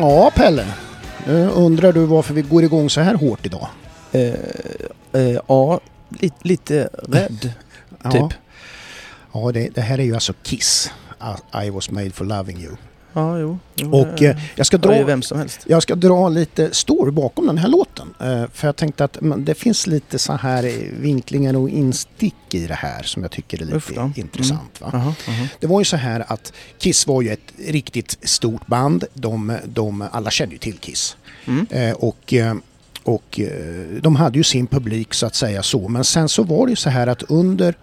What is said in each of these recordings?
Ja, Pelle. Nu undrar du varför vi går igång så här hårt idag? Eh, eh, ja, lite, lite rädd. Ja, Typ. ja det, det här är ju alltså Kiss. I was made for loving you. Ja, jo. jo Och eh, jag ska dra... vem som helst. Jag ska dra lite story bakom den här låten. Eh, för jag tänkte att men, det finns lite så här vinklingar och instick i det här som jag tycker är lite intressant. Va? Aha, aha. Det var ju så här att Kiss var ju ett riktigt stort band. De, de, alla kände ju till Kiss. Mm. Eh, och eh, och eh, de hade ju sin publik så att säga så. Men sen så var det ju så här att under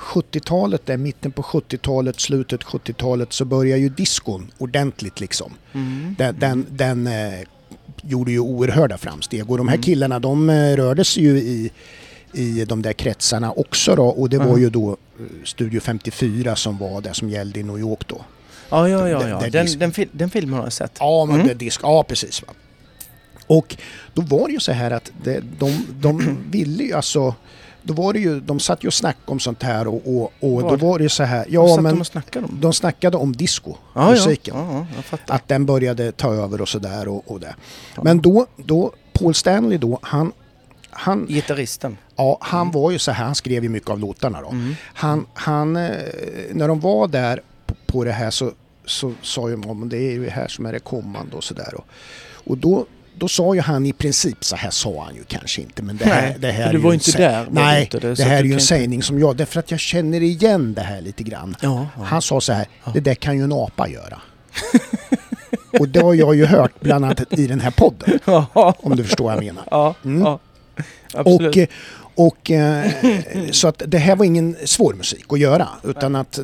70-talet, där mitten på 70-talet, slutet 70-talet så började ju diskon ordentligt liksom. Mm. Den, den, den eh, gjorde ju oerhörda framsteg och de här Mm. killarna de eh, rörde sig ju i, i de där kretsarna också då och det var Mhm. ju då eh, Studio 54 som var det som gällde i New York då. Ja, ja, ja. Ja. Den, det- den, fil- den filmen har jag sett. Ja, men Mm. det disk, ja precis. Va? Och då var det ju så här att det, de, de ville ju alltså då var det ju, de satt ju och snackade om sånt här och, och, och då Vad? var det ju så här, Vad ja satt de men och snackade om? de snackade om disco, Ja, musiken. Ja, ja. Att den började ta över och sådär och, och det. Men då, då, Paul Stanley då, han, han, Gitarristen. ja, han var ju så här, han skrev ju mycket av låtarna då. Mm. Han, han, eh, när de var där på, på det här så, så sa ju de det är ju här som är det kommande och sådär. Och, och då, då sa ju han i princip, så här sa han ju kanske inte men det här, Nej, det här är du ju var en inte sä- där, var du Nej, inte det, det, så att här är du ju en kan inte- sägning som jag, därför att jag känner igen det här lite grann. Ja, ja. Han sa så här, Ja. det där kan ju en apa göra. och det har jag ju hört bland annat i den här podden, om du förstår vad jag menar. Mm. Absolut. Och, eh, och eh, så att det här var ingen svår musik att göra utan att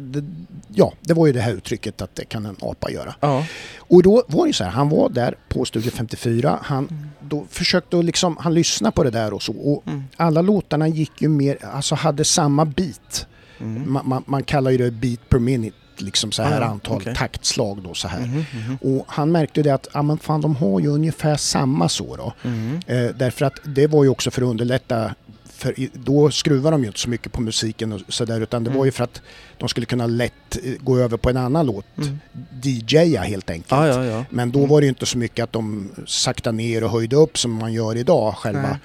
ja, det var ju det här uttrycket att det kan en apa göra. ja. Och då var det så här, han var där på Studio 54, han Mm. då försökte att liksom, han lyssna på det där och så och Mm. alla låtarna gick ju mer, alltså hade samma beat. Mm. Man, man, man kallar ju det beat per minute, liksom så här Ah, antal okej. taktslag då så här. Mhm, mhm. Och han märkte det att, ja men fan de har ju ungefär samma så då. Mm. Eh, därför att det var ju också för att underlätta för då skruvar de ju inte så mycket på musiken och sådär utan det Mm. var ju för att de skulle kunna lätt eh, gå över på en annan låt. Mm. DJa helt enkelt. Ja, ja, ja. Men då Mm. var det ju inte så mycket att de sakta ner och höjde upp som man gör idag själva. Nej.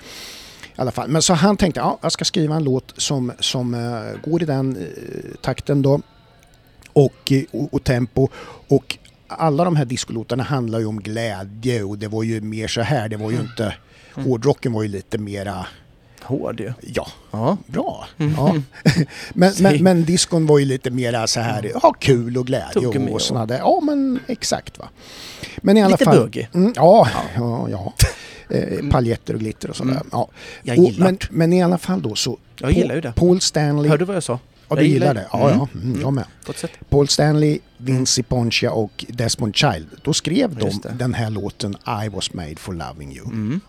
I alla fall. Men så han tänkte, ja, jag ska skriva en låt som, som eh, går i den eh, takten då. Och, eh, och, och tempo. Och alla de här discolåtarna handlar ju om glädje och det var ju mer så här. Det var ju inte... Mm. Hårdrocken var ju lite mera, Hård ju. ja, Ja. bra. Mm. Ja. men, men, men discon var ju lite mera så här, ha kul och glädje Tuggummi och, och- sådana där. Ja men exakt va. Men i alla Lite fall. buggy. Mm, ja, ja, ja. Eh, paljetter och glitter och sådär. Mm. Ja. Jag Och, gillar men, men i alla fall då så. Jag gillar ju det. Paul Stanley. Hörde du vad jag sa? Ja, du gillar det? Ja, Mm. ja. Mm, jag med. Paul Stanley, Vincy Poncia och Desmond Child. Då skrev de den här låten I was made for loving you. Mm.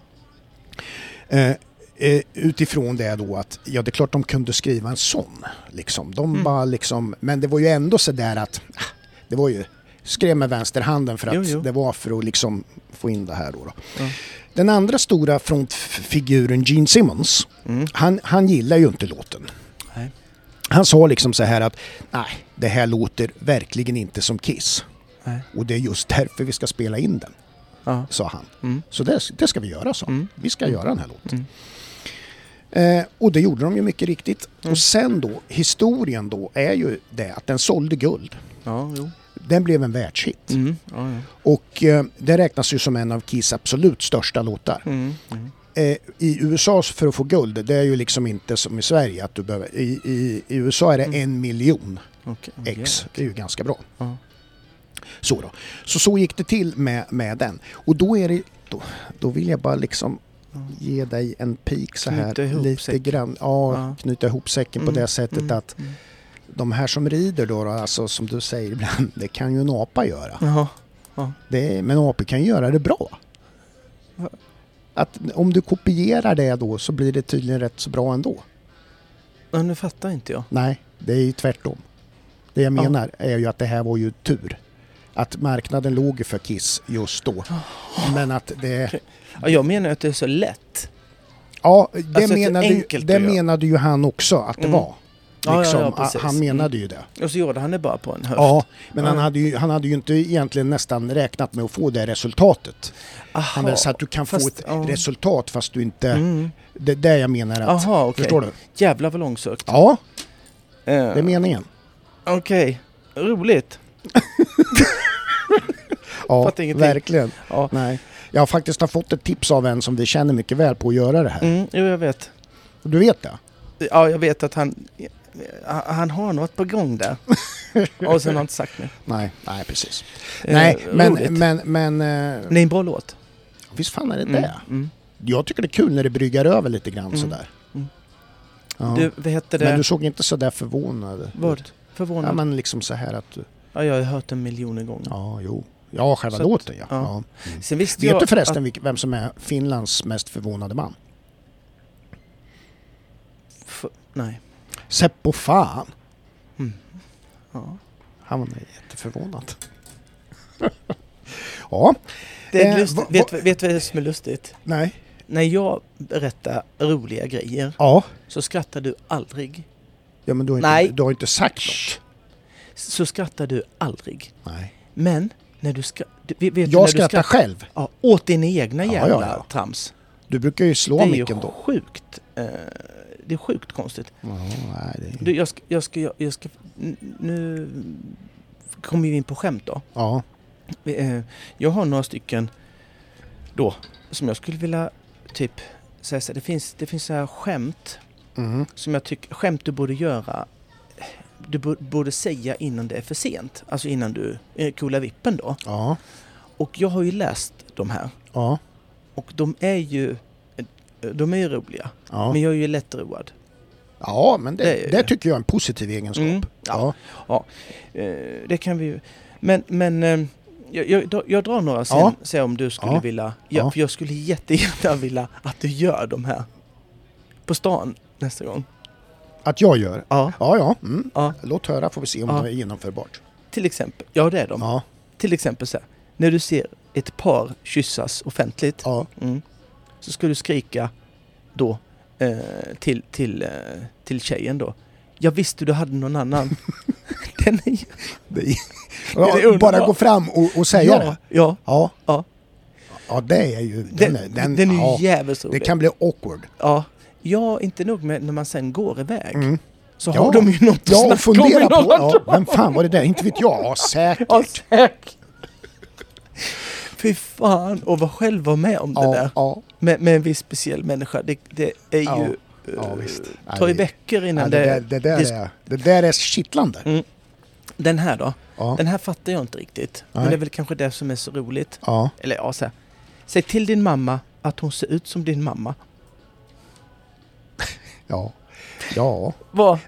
Eh, eh, utifrån det då att, ja det är klart de kunde skriva en sån. Liksom. De Mm. bara liksom, men det var ju ändå så där att, ah, det var ju, skrev med vänsterhanden för att Jo, jo. det var för att liksom få in det här då. då. Ja. Den andra stora frontfiguren Gene Simmons, Mm. han, han gillar ju inte låten. Han sa liksom så här att, nej det här låter verkligen inte som Kiss. Nej. Och det är just därför vi ska spela in den, Ja. sa han. Mm. Så det, det ska vi göra, så. Mm. Vi ska göra den här låten. Mm. Eh, och det gjorde de ju mycket riktigt. Mm. Och sen då, historien då är ju det att den sålde guld. Ja. Den blev en världshit. Mm. Ja, ja. Och eh, det räknas ju som en av Kiss absolut största låtar. Eh, I USA för att få guld, det är ju liksom inte som i Sverige att du behöver... I, i, i USA är det Mm. en miljon Okej. ex. Det är ju ganska bra. Ja. Så då. Så så gick det till med, med den. Och då är det... Då, då vill jag bara liksom ge dig en pik så här. Knyta ihop lite säcken. grann. Ja, Ja. knyta ihop säcken på Mm, det sättet mm, att mm. de här som rider då, alltså som du säger ibland, det kan ju en apa göra. Det, men apor kan ju göra det bra. Att om du kopierar det då så blir det tydligen rätt så bra ändå. Ja, nu fattar inte jag. Nej, det är ju tvärtom. Det jag Ja. menar är ju att det här var ju tur. Att marknaden låg för Kiss just då. Men att det... Ja, jag menar att det är så lätt. Ja, det, Alltså, menade, ju, det menade ju han också att det Mm. var. Ja, ja, Liksom, ja, precis. han menade ju det. Och så gjorde han det bara på en höft. Ja, men han Ja. hade, ju, han hade ju inte egentligen nästan räknat med att få det resultatet. Aha. Han vill så att du kan få fast- ett ja. resultat fast du inte... Mm. Det är det jag menar att... Aha, okej. Förstår du? Jävlar vad långsökt. Ja, Eh, det är meningen. Okej, roligt. Ja, verkligen. Ja. Nej. Jag har faktiskt har fått ett tips av en som vi känner mycket väl på att göra det här. Mm, jo, jag vet. Du vet det? Ja, jag vet att han, han har något på gång där. Och sen har han inte sagt mer. Nej, nej precis. Eh, nej, men, roligt. men, men... eh, Det är en bra låt. Visst fan är det Mm, det? mm. Jag tycker det är kul när det bryggar över lite grann Mm, sådär. mm. Ja. Du, vad heter det? Men du såg inte sådär förvånad Vad? Förvånad? Ja men liksom så här att. Ja, jag har hört den miljoner gånger. Ja, jo. Ja, själva Så låten ja. ja. ja. Sen visste Vet jag du förresten att- vem som är Finlands mest förvånade man? F- nej. Seppo Fan. Ja. Han var jätteförvånad. ja, Det är Eh, lustigt. vet, vet du vad det är som är lustigt? nej. När jag berättar roliga grejer Ja. så skrattar du aldrig. Ja men du har inte, Nej. Du har inte sagt något. Så skrattar du aldrig. Nej. Men när du ska... Du, vet du när Jag du skrattar själv. Ja, åt dina egna jävla ja, ja. trams. Du brukar ju slå det är ju micken då. sjukt. Eh, det är sjukt konstigt. Ja, nej, det är... Du, jag ska... Jag ska, jag, jag ska nu kommer vi in på skämt då. Ja. Eh, Jag har några stycken då som jag skulle vilja typ säga så här, det finns, det finns så här skämt Mm. som jag tycker, skämt du borde göra du bo- borde säga innan det är för sent. Alltså innan du eh, coolar vippen då. Ja. Och jag har ju läst de här Ja. och de är ju de är ju roliga. Ja. Men jag är ju lättroad. ja, men det, Det det tycker jag är en positiv egenskap. Mm, Ja. ja. Eh, det kan vi ju. Men, men eh, jag, jag, jag drar några sen, Ja. se om du skulle Ja. vilja. Ja, Ja. För jag skulle jättegärna vilja att du gör de här. På stan nästa gång. Att jag gör? Ja. Ja, ja. Mm. ja. Låt höra får vi se om Ja. det är genomförbart. Till exempel. Ja det är de. Ja. Till exempel så här. När du ser ett par kyssas offentligt. Ja. Mm, så ska du skrika då eh, till, till, eh, till tjejen då. Jag visste du hade någon annan. Den är ju... Det är, är ja, underbart. bara gå fram och, och säga ja, det. Ja, Ja. Ja. Ja, det är ju... Den, den, är- den, den är ju ja, jävligt Det rolig. kan bli awkward. Ja, ja, inte nog med när man sen går iväg. Mm. Så Ja. har de ju något att Ja, och snacka om i på... Ja, vem fan var det där? Inte vet jag. Ja, säkert. Ja, säkert. Fy fan, och vara själv var med om det Ja, där. ja. Med, med en viss speciell människa. Det, det är Ja. ju... Ja, eh, visst. Tar ju veckor Ja, innan det, det... det, där är, det där är kittlande. Mm. Den här då? Ja. Den här fattar jag inte riktigt. Men Nej. det är väl kanske det som är så roligt. Ja. Eller ja, så här. Säg till din mamma att hon ser ut som din mamma. Ja. Ja. Vad?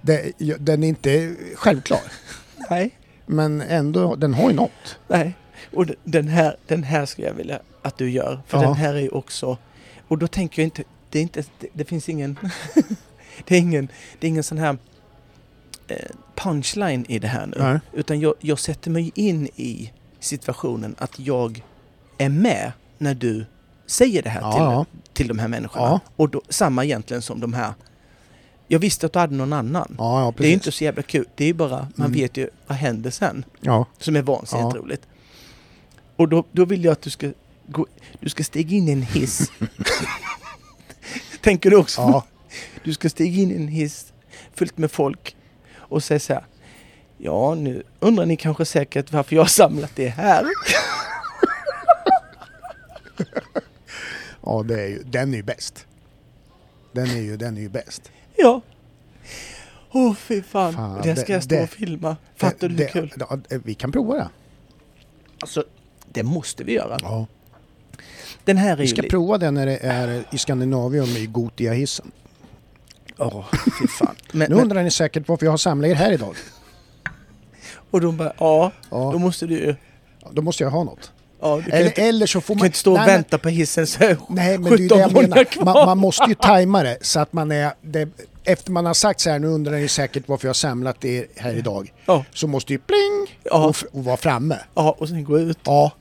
Den är inte självklar. Nej. Men ändå, den har ju något. Nej. Och den här, den här skulle jag vilja att du gör. För Ja. den här är ju också... Och då tänker jag inte... Det, är inte, det, det finns ingen... det, är ingen det är ingen sån här eh, punchline i det här nu. Nej. Utan jag, jag sätter mig in i situationen att jag är med när du säger det här Ja, till, ja. till de här människorna. Ja. Och då, samma egentligen som de här. Jag visste att du hade någon annan. Det är inte så jävla kul. Det är bara, man Mm. vet ju vad händer sen. Som är vansinnigt roligt. Och då, då vill jag att du ska, gå, du ska stiga in i en hiss. Tänker du också? Ja. Du ska stiga in i en hiss fullt med folk och säga så här. Ja, nu undrar ni kanske säkert varför jag har samlat det här. ja det är ju, den är ju bäst. Den är ju, den är ju bäst. Ja. Åh oh, fy fan. Fan, det det- ska jag stå det- och filma. Fattar du hur det, kul? Vi kan prova det. Alltså, det måste vi göra. Ja. Den här är Vi ju... ska li- prova det när det är i Skandinavium i Gotia-hissen. Åh, fy fan. Men, Nu men, undrar ni säkert varför jag har samlat er här idag. och de bara, ja, Ja, då måste du ju... då måste jag ha något. Ja, du Eller, inte, eller så får du man... kan inte stå och Nej, men- vänta på hissen så Nej, men det är ju 17 det jag menar. Man, man måste ju tajma det så att man är... Det, efter man har sagt så här, nu undrar ni säkert varför jag har samlat er här idag. Ja, Så måste ju pling Ja. och, och vara framme. ja, och sen gå ut. Ja,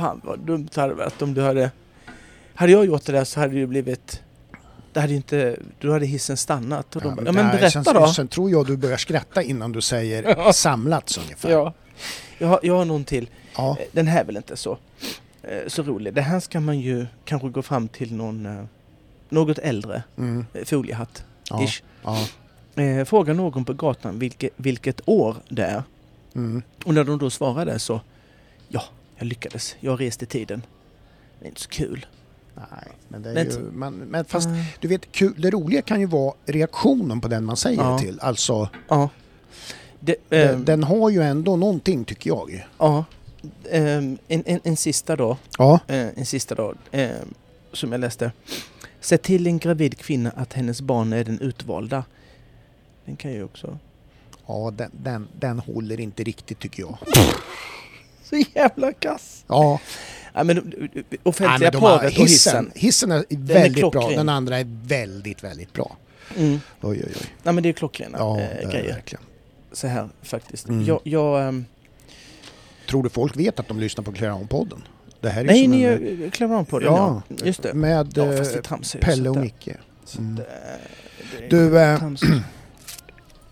Fan vad dumt det hade varit om du hade... Hade jag gjort det där så hade det ju blivit... det hade inte, då hade hissen stannat. Och de bara, ja, men berätta sen, då. Sen tror jag du börjar skratta innan du säger Ja. samlats ungefär. Ja. Jag, har, jag har någon till. Ja. Eh, Den här är väl inte så, eh, så rolig. Det här ska man ju kanske gå fram till någon eh, något äldre Mm. eh, foliehatt. Ja. Ja. Eh, fråga någon på gatan vilket, vilket år det är. Mm. Och när de då svarade så ja, jag lyckades. Jag reste i tiden. Det är inte så kul. Nej, men det är Men- ju... Man, men fast Ah. du vet, kul, det roliga kan ju vara reaktionen på den man säger det till. Alltså, Ja. Det, den, ehm, den har ju ändå någonting tycker jag. ja. Ehm, en, en, en sista då. Ja. Eh, en sista ehm, som jag läste. Se till en gravid kvinna att hennes barn är den utvalda. Den kan ju också... Ja, den, den, den håller inte riktigt tycker jag. Så jävla kass! Ja, Ja, men offentliga har, paret och hissen. hissen är väldigt bra, klockren. den andra är väldigt, väldigt bra. Mm. Oj, oj, oj. Nej men det är klockrena Ja, det är det grejer. verkligen. Så här faktiskt. Mm. Jag, jag, ehm, Tror du folk vet att de lyssnar på Clearon-podden? Det här är nej, ni en, är Clever på den ja, ja. Just det. med Ja, det eh, tramsar ju. Pelle och Micke. det- Mm. det är Du, tramsigt.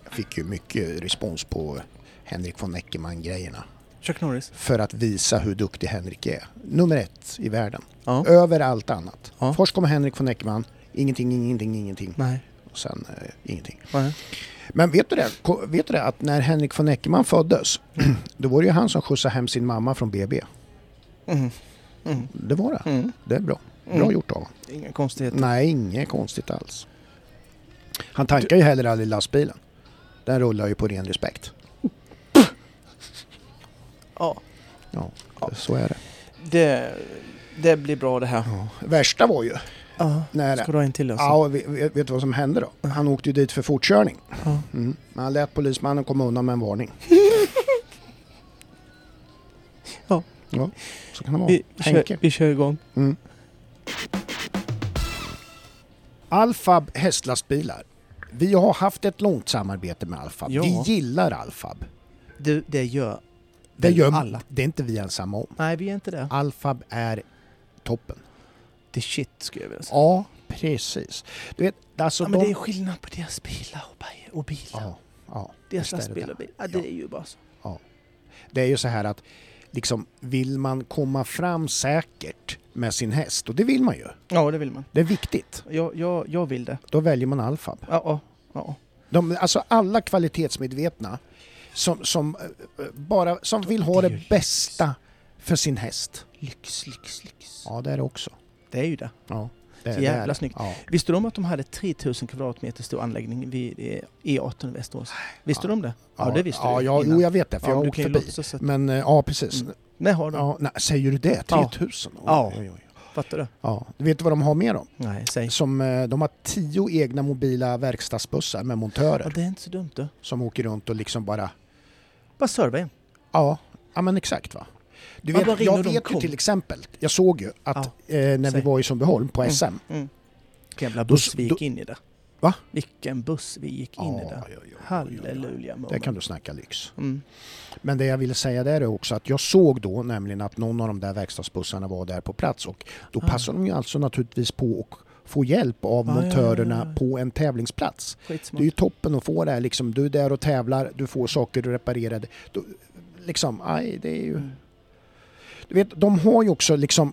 Jag fick ju mycket respons på Henrik von Eckermann-grejerna. Chuck Norris. För att visa hur duktig Henrik är. Nummer ett i världen. Ja. Över allt annat. Ja. Först kommer Henrik von Eckermann. Ingenting, ingenting, ingenting. Nej. Och sen eh, ingenting. Nej. Men vet du det? Vet du det att när Henrik von Eckermann föddes, då var det ju han som skjutsade hem sin mamma från BB. Mm. Mm. Det var det. Mm. Det är bra. Bra Mm. gjort av honom. Inga konstigheter. Nej, inget konstigt alls. Han tankar ju heller aldrig lastbilen. Den rullar ju på ren respekt. Ja. Ja, så är det. Det, det blir bra det här. Ja. Värsta var ju Ja. när... Ska du ha en till alltså? Ja, vet, vet du vad som hände då? Han åkte ju dit för fortkörning. Ja. Mm. Men han lät polismannen komma undan med en varning. Ja. Ja, så kan det vara. Vi, kör, Henke. vi kör igång. Mm. Alfab hästlastbilar. Vi har haft ett långt samarbete med Alfab. Ja. Vi gillar Alfab. Du, det gör Det gör alla. Det är inte vi ensamma om. Nej, vi är inte det. Alfab är toppen. Det är shit skulle jag vilja säga. Ja, precis. Du vet, alltså ja, men de... det är skillnad på deras bilar och, bi- och bilar. Ja, ja, deras lastbilar och bilar. Ja, det är ju bara så. Det är ju så här att liksom, vill man komma fram säkert med sin häst, och det vill man ju. Ja, det vill man. Det är viktigt. Jag, jag, jag vill det. Då väljer man Alfab. Ja, ja, ja. De, alltså alla kvalitetsmedvetna som, som, eh, bara, som vill ha Det bästa för sin häst. Lyx, lyx, lyx. Ja, det är det också. Det är ju det. Ja, det, Så jävla det. snyggt. Ja. Visste du om att de hade 3000 kvadratmeter stor anläggning vid eh, E18 i Västerås? Visste Ja. du om det? Ja, det visste ja, du Ja, jo, jag vet det, för Ja, jag har du åkt förbi. Men eh, ja, precis. Mm. Nej, har de. Ja, nej, säger du det? Ja. 3000? Oj, Ja. Oj, oj. Fattar du? Ja. Du vet vad de har mer då? Nej, säg. Som, eh, de har tio egna mobila verkstadsbussar med montörer Ja, det är inte så dumt du. som åker runt och liksom bara... Bara serva en. Ja, ja men exakt va. Du Man vet, jag vet ju till exempel, jag såg ju att eh, när vi säg. var i Sundbyholm på Mm. SM. Mm. Vilken jävla buss vi gick in i där. Va? Vilken buss vi gick in i Ja, där. oj, oj. Halleluja Det moment. kan du snacka lyx. Mm. Men det jag ville säga där är också att jag såg då nämligen att någon av de där verkstadsbussarna var där på plats och då Ah. passar de ju alltså naturligtvis på att få hjälp av Ah, ja, montörerna ja, ja. på en tävlingsplats. Det Skitsmart. är ju toppen att få det här liksom, du är där och tävlar, du får saker reparerade. Då, liksom, aj, det är ju... Mm. Du vet, de har ju också liksom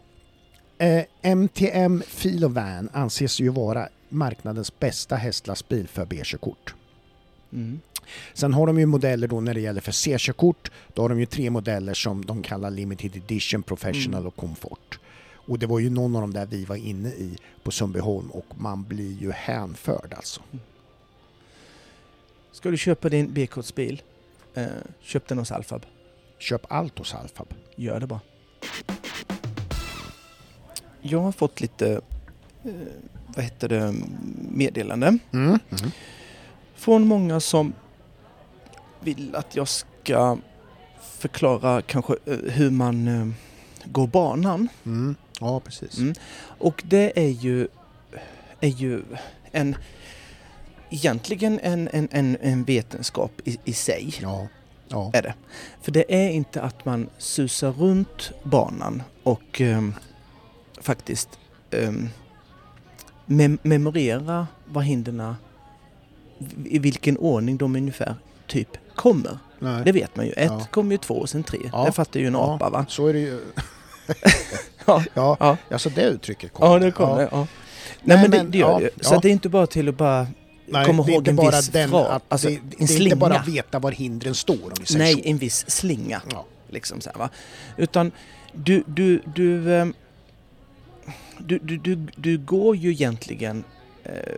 eh, MTM Filovan anses ju vara marknadens bästa hästlastbil för B-körkort. Mm. Sen har de ju modeller då när det gäller för C-körkort. Då har de ju tre modeller som de kallar Limited Edition, Professional Mm. och Comfort. Och det var ju någon av dem där vi var inne i på Sundbyholm och man blir ju hänförd alltså. Ska du köpa din B-kortsbil, eh, köp den hos Alfab. Köp allt hos Alfab. Gör det bara. Jag har fått lite, vad heter det, meddelande Mm. Mm. från många som vill att jag ska förklara kanske eh, hur man eh, går banan. Mm. Ja, precis. Mm. Och det är ju, är ju en, egentligen en, en, en, en vetenskap i, i sig. Ja. Ja. Är det. För det är inte att man susar runt banan och ehm, faktiskt ehm, mem memorera var hindren i vilken ordning de ungefär typ kommer. Nej. Det vet man ju. Ett Ja. kommer ju två och sen tre. Ja. Det fattar ju en Ja. apa va? Så är det ju. Ja. ja, Ja. alltså det uttrycket kommer. Ja, det kommer. Ja. Nej, Nej, men det, men, det gör ja, ju. Så ja. att det är inte bara till att bara Nej, komma ihåg en bara viss den, fras. att, Alltså, det, en det är inte bara veta var hindren står om vi säger Nej, så. en viss slinga. Ja. Liksom så här, va? Utan du, du, du, ehm, du, du, du, du går ju egentligen... Eh,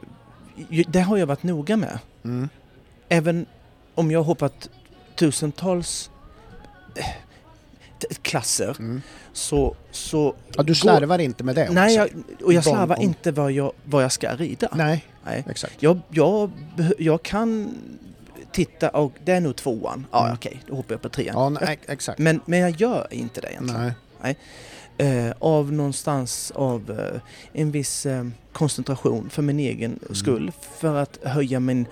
det har jag varit noga med. Mm. Även om jag har hoppat tusentals eh, klasser Mm. så... så Ja, du går- slarvar inte med det? om Nej, jag, och jag slarvar om- inte vad jag, vad jag ska rida. Nej, Nej. exakt. Jag, jag, jag kan titta och det är nog tvåan. Ja, Mm. okej, då hoppar jag på trean. Ja, nej, exakt. Men, men jag gör inte det egentligen. Nej. Eh, av någonstans av eh, en viss eh, koncentration för min egen Mm. skull. För att höja min,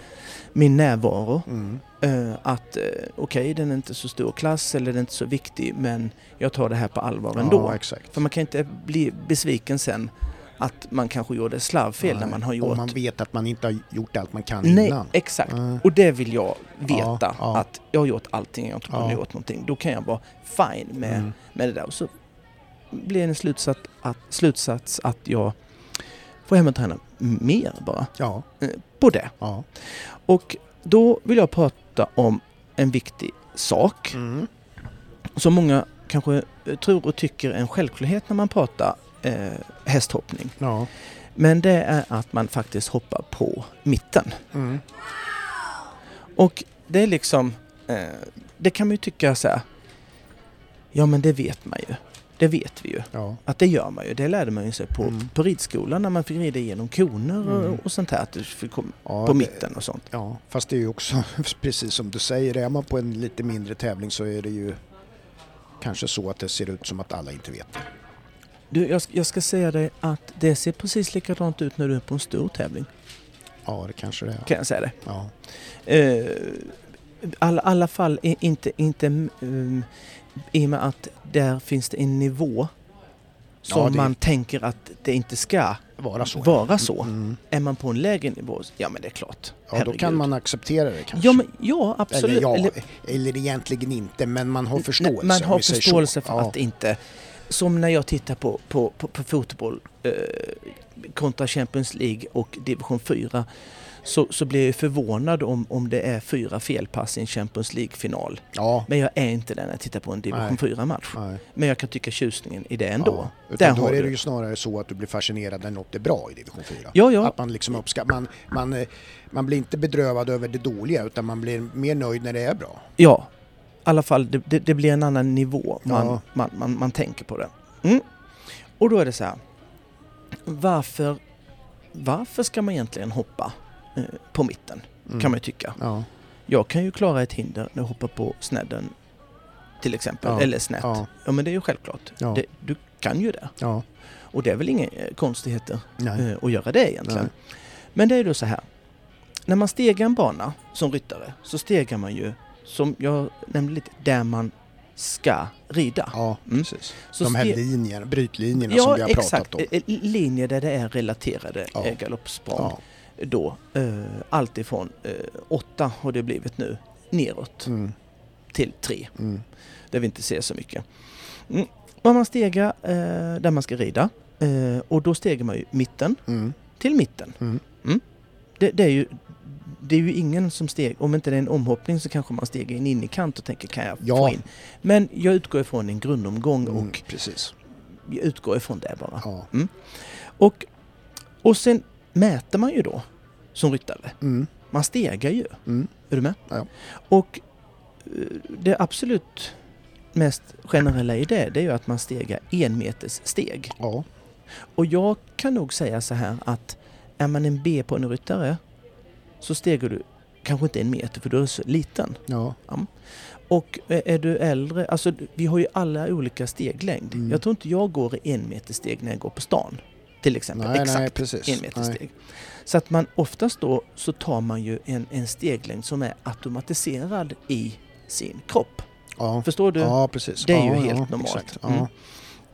min närvaro. Mm. Eh, att eh, okej, den är inte så stor klass eller den är inte så viktig men jag tar det här på allvar ändå. Ja, exakt. För man kan inte bli besviken sen att man kanske gjorde slarvfel när man har Om gjort... man vet att man inte har gjort allt man kan Nej, innan. exakt. Nej. Och det vill jag veta. Ja, ja. Att jag har gjort allting jag har Ja. gjort någonting. Då kan jag vara fine med, Mm. med det där. Och så blir en slutsats att, slutsats att jag får hem och träna mer bara Ja, på det. ja. Och då vill jag prata om en viktig sak Mm. som många kanske eh, tror och tycker är en självklarhet när man pratar eh, hästhoppning. ja. Men det är att man faktiskt hoppar på mitten. Mm. Och det är liksom, eh, det kan man ju tycka så här, ja men det vet man ju. Det vet vi ju. ja. Att det gör man ju. Det lärde man ju sig på, Mm. på ridskolan när man fick rida igenom koner och, Mm. och sånt här. Ja på mitten och sånt. Ja, fast det är ju också precis som du säger, är man på en lite mindre tävling så är det ju kanske så att det ser ut som att alla inte vet det. Du, jag, ska- jag ska säga dig att det ser precis likadant ut när du är på en stor tävling. Ja, det kanske det är. Kan jag säga det. Ja, Eh, alla, alla fall inte, inte um, i och med att där finns det en nivå som Ja, det- man tänker att det inte ska vara så. vara så. Mm. Är man på en lägre nivå, ja men det är klart. Ja, då kan man acceptera det kanske. Ja, men, ja absolut. Eller ja, Eller- eller, egentligen inte, men man har förståelse. Man har förståelse för ja. att inte... Som när jag tittar på, på, på, på fotboll eh, kontra Champions League och division 4 så, så blir jag förvånad om, om det är fyra felpass i en Champions League-final. Ja, Men jag är inte det när jag tittar på en division Nej. 4-match. nej. Men jag kan tycka tjusningen i det ändå. Ja, Där då är det ju snarare så att du blir fascinerad när något är bra i division 4. Ja, ja. Att man liksom uppskattar, man, man, eh, man blir inte bedrövad över det dåliga utan man blir mer nöjd när det är bra. Ja, i alla fall det, det, det blir en annan nivå. Man, Ja. man, man, man tänker på det. Mm. Och då är det så här. Varför, varför ska man egentligen hoppa på mitten? Mm. Kan man ju tycka. Ja, Jag kan ju klara ett hinder när jag hoppar på snedden till exempel. Ja. Eller snett. Ja. ja, men det är ju självklart. Ja. Det, du kan ju det. ja. Och det är väl inga eh, konstigheter Nej. eh, att göra det egentligen. Nej. Men det är ju då så här. När man stegar en bana som ryttare så stegar man ju, som jag nämnde lite, där man ska rida. Ja, Mm. precis. Så De här linjerna, brytlinjerna som vi har exakt. pratat om. Eh, Linjer där det är relaterade Ja. ja. galoppsprång. Ja. Då, eh, allt ifrån eh, åtta har det blivit nu, neråt Mm, till tre. mm, Där vi inte ser så mycket. Mm. Och man stegar eh, där man ska rida. Eh, och då stegar man ju mitten mm, till mitten. mm. Det, det, är ju, det är ju ingen som steg, om inte det är en omhoppning så kanske man stegar in innerkant och tänker kan jag Ja. få in? Men jag utgår ifrån en grundomgång Mm, och precis. jag utgår ifrån det bara. Ja. Och, och sen mäter man ju då som ryttare. Mm, Man stegar ju. mm, Är du med? Ja. Och eh, det absolut mest generella i det, det är ju att man stegar en meters steg. ja. Och jag kan nog säga så här att är man en B-ponnyryttare så stegar du kanske inte en meter för du är så liten. ja. Och är är du äldre, alltså vi har ju alla olika steglängd. Mm. Jag tror inte jag går i en meter steg när jag går på stan. Till exempel. Nej, Exakt nej, precis. en meter Nej. steg. Så att man oftast då så tar man ju en, en steglängd som är automatiserad i sin kropp. Ja. Förstår du? ja, precis. Det är ju ja, helt ja, normalt. Mm.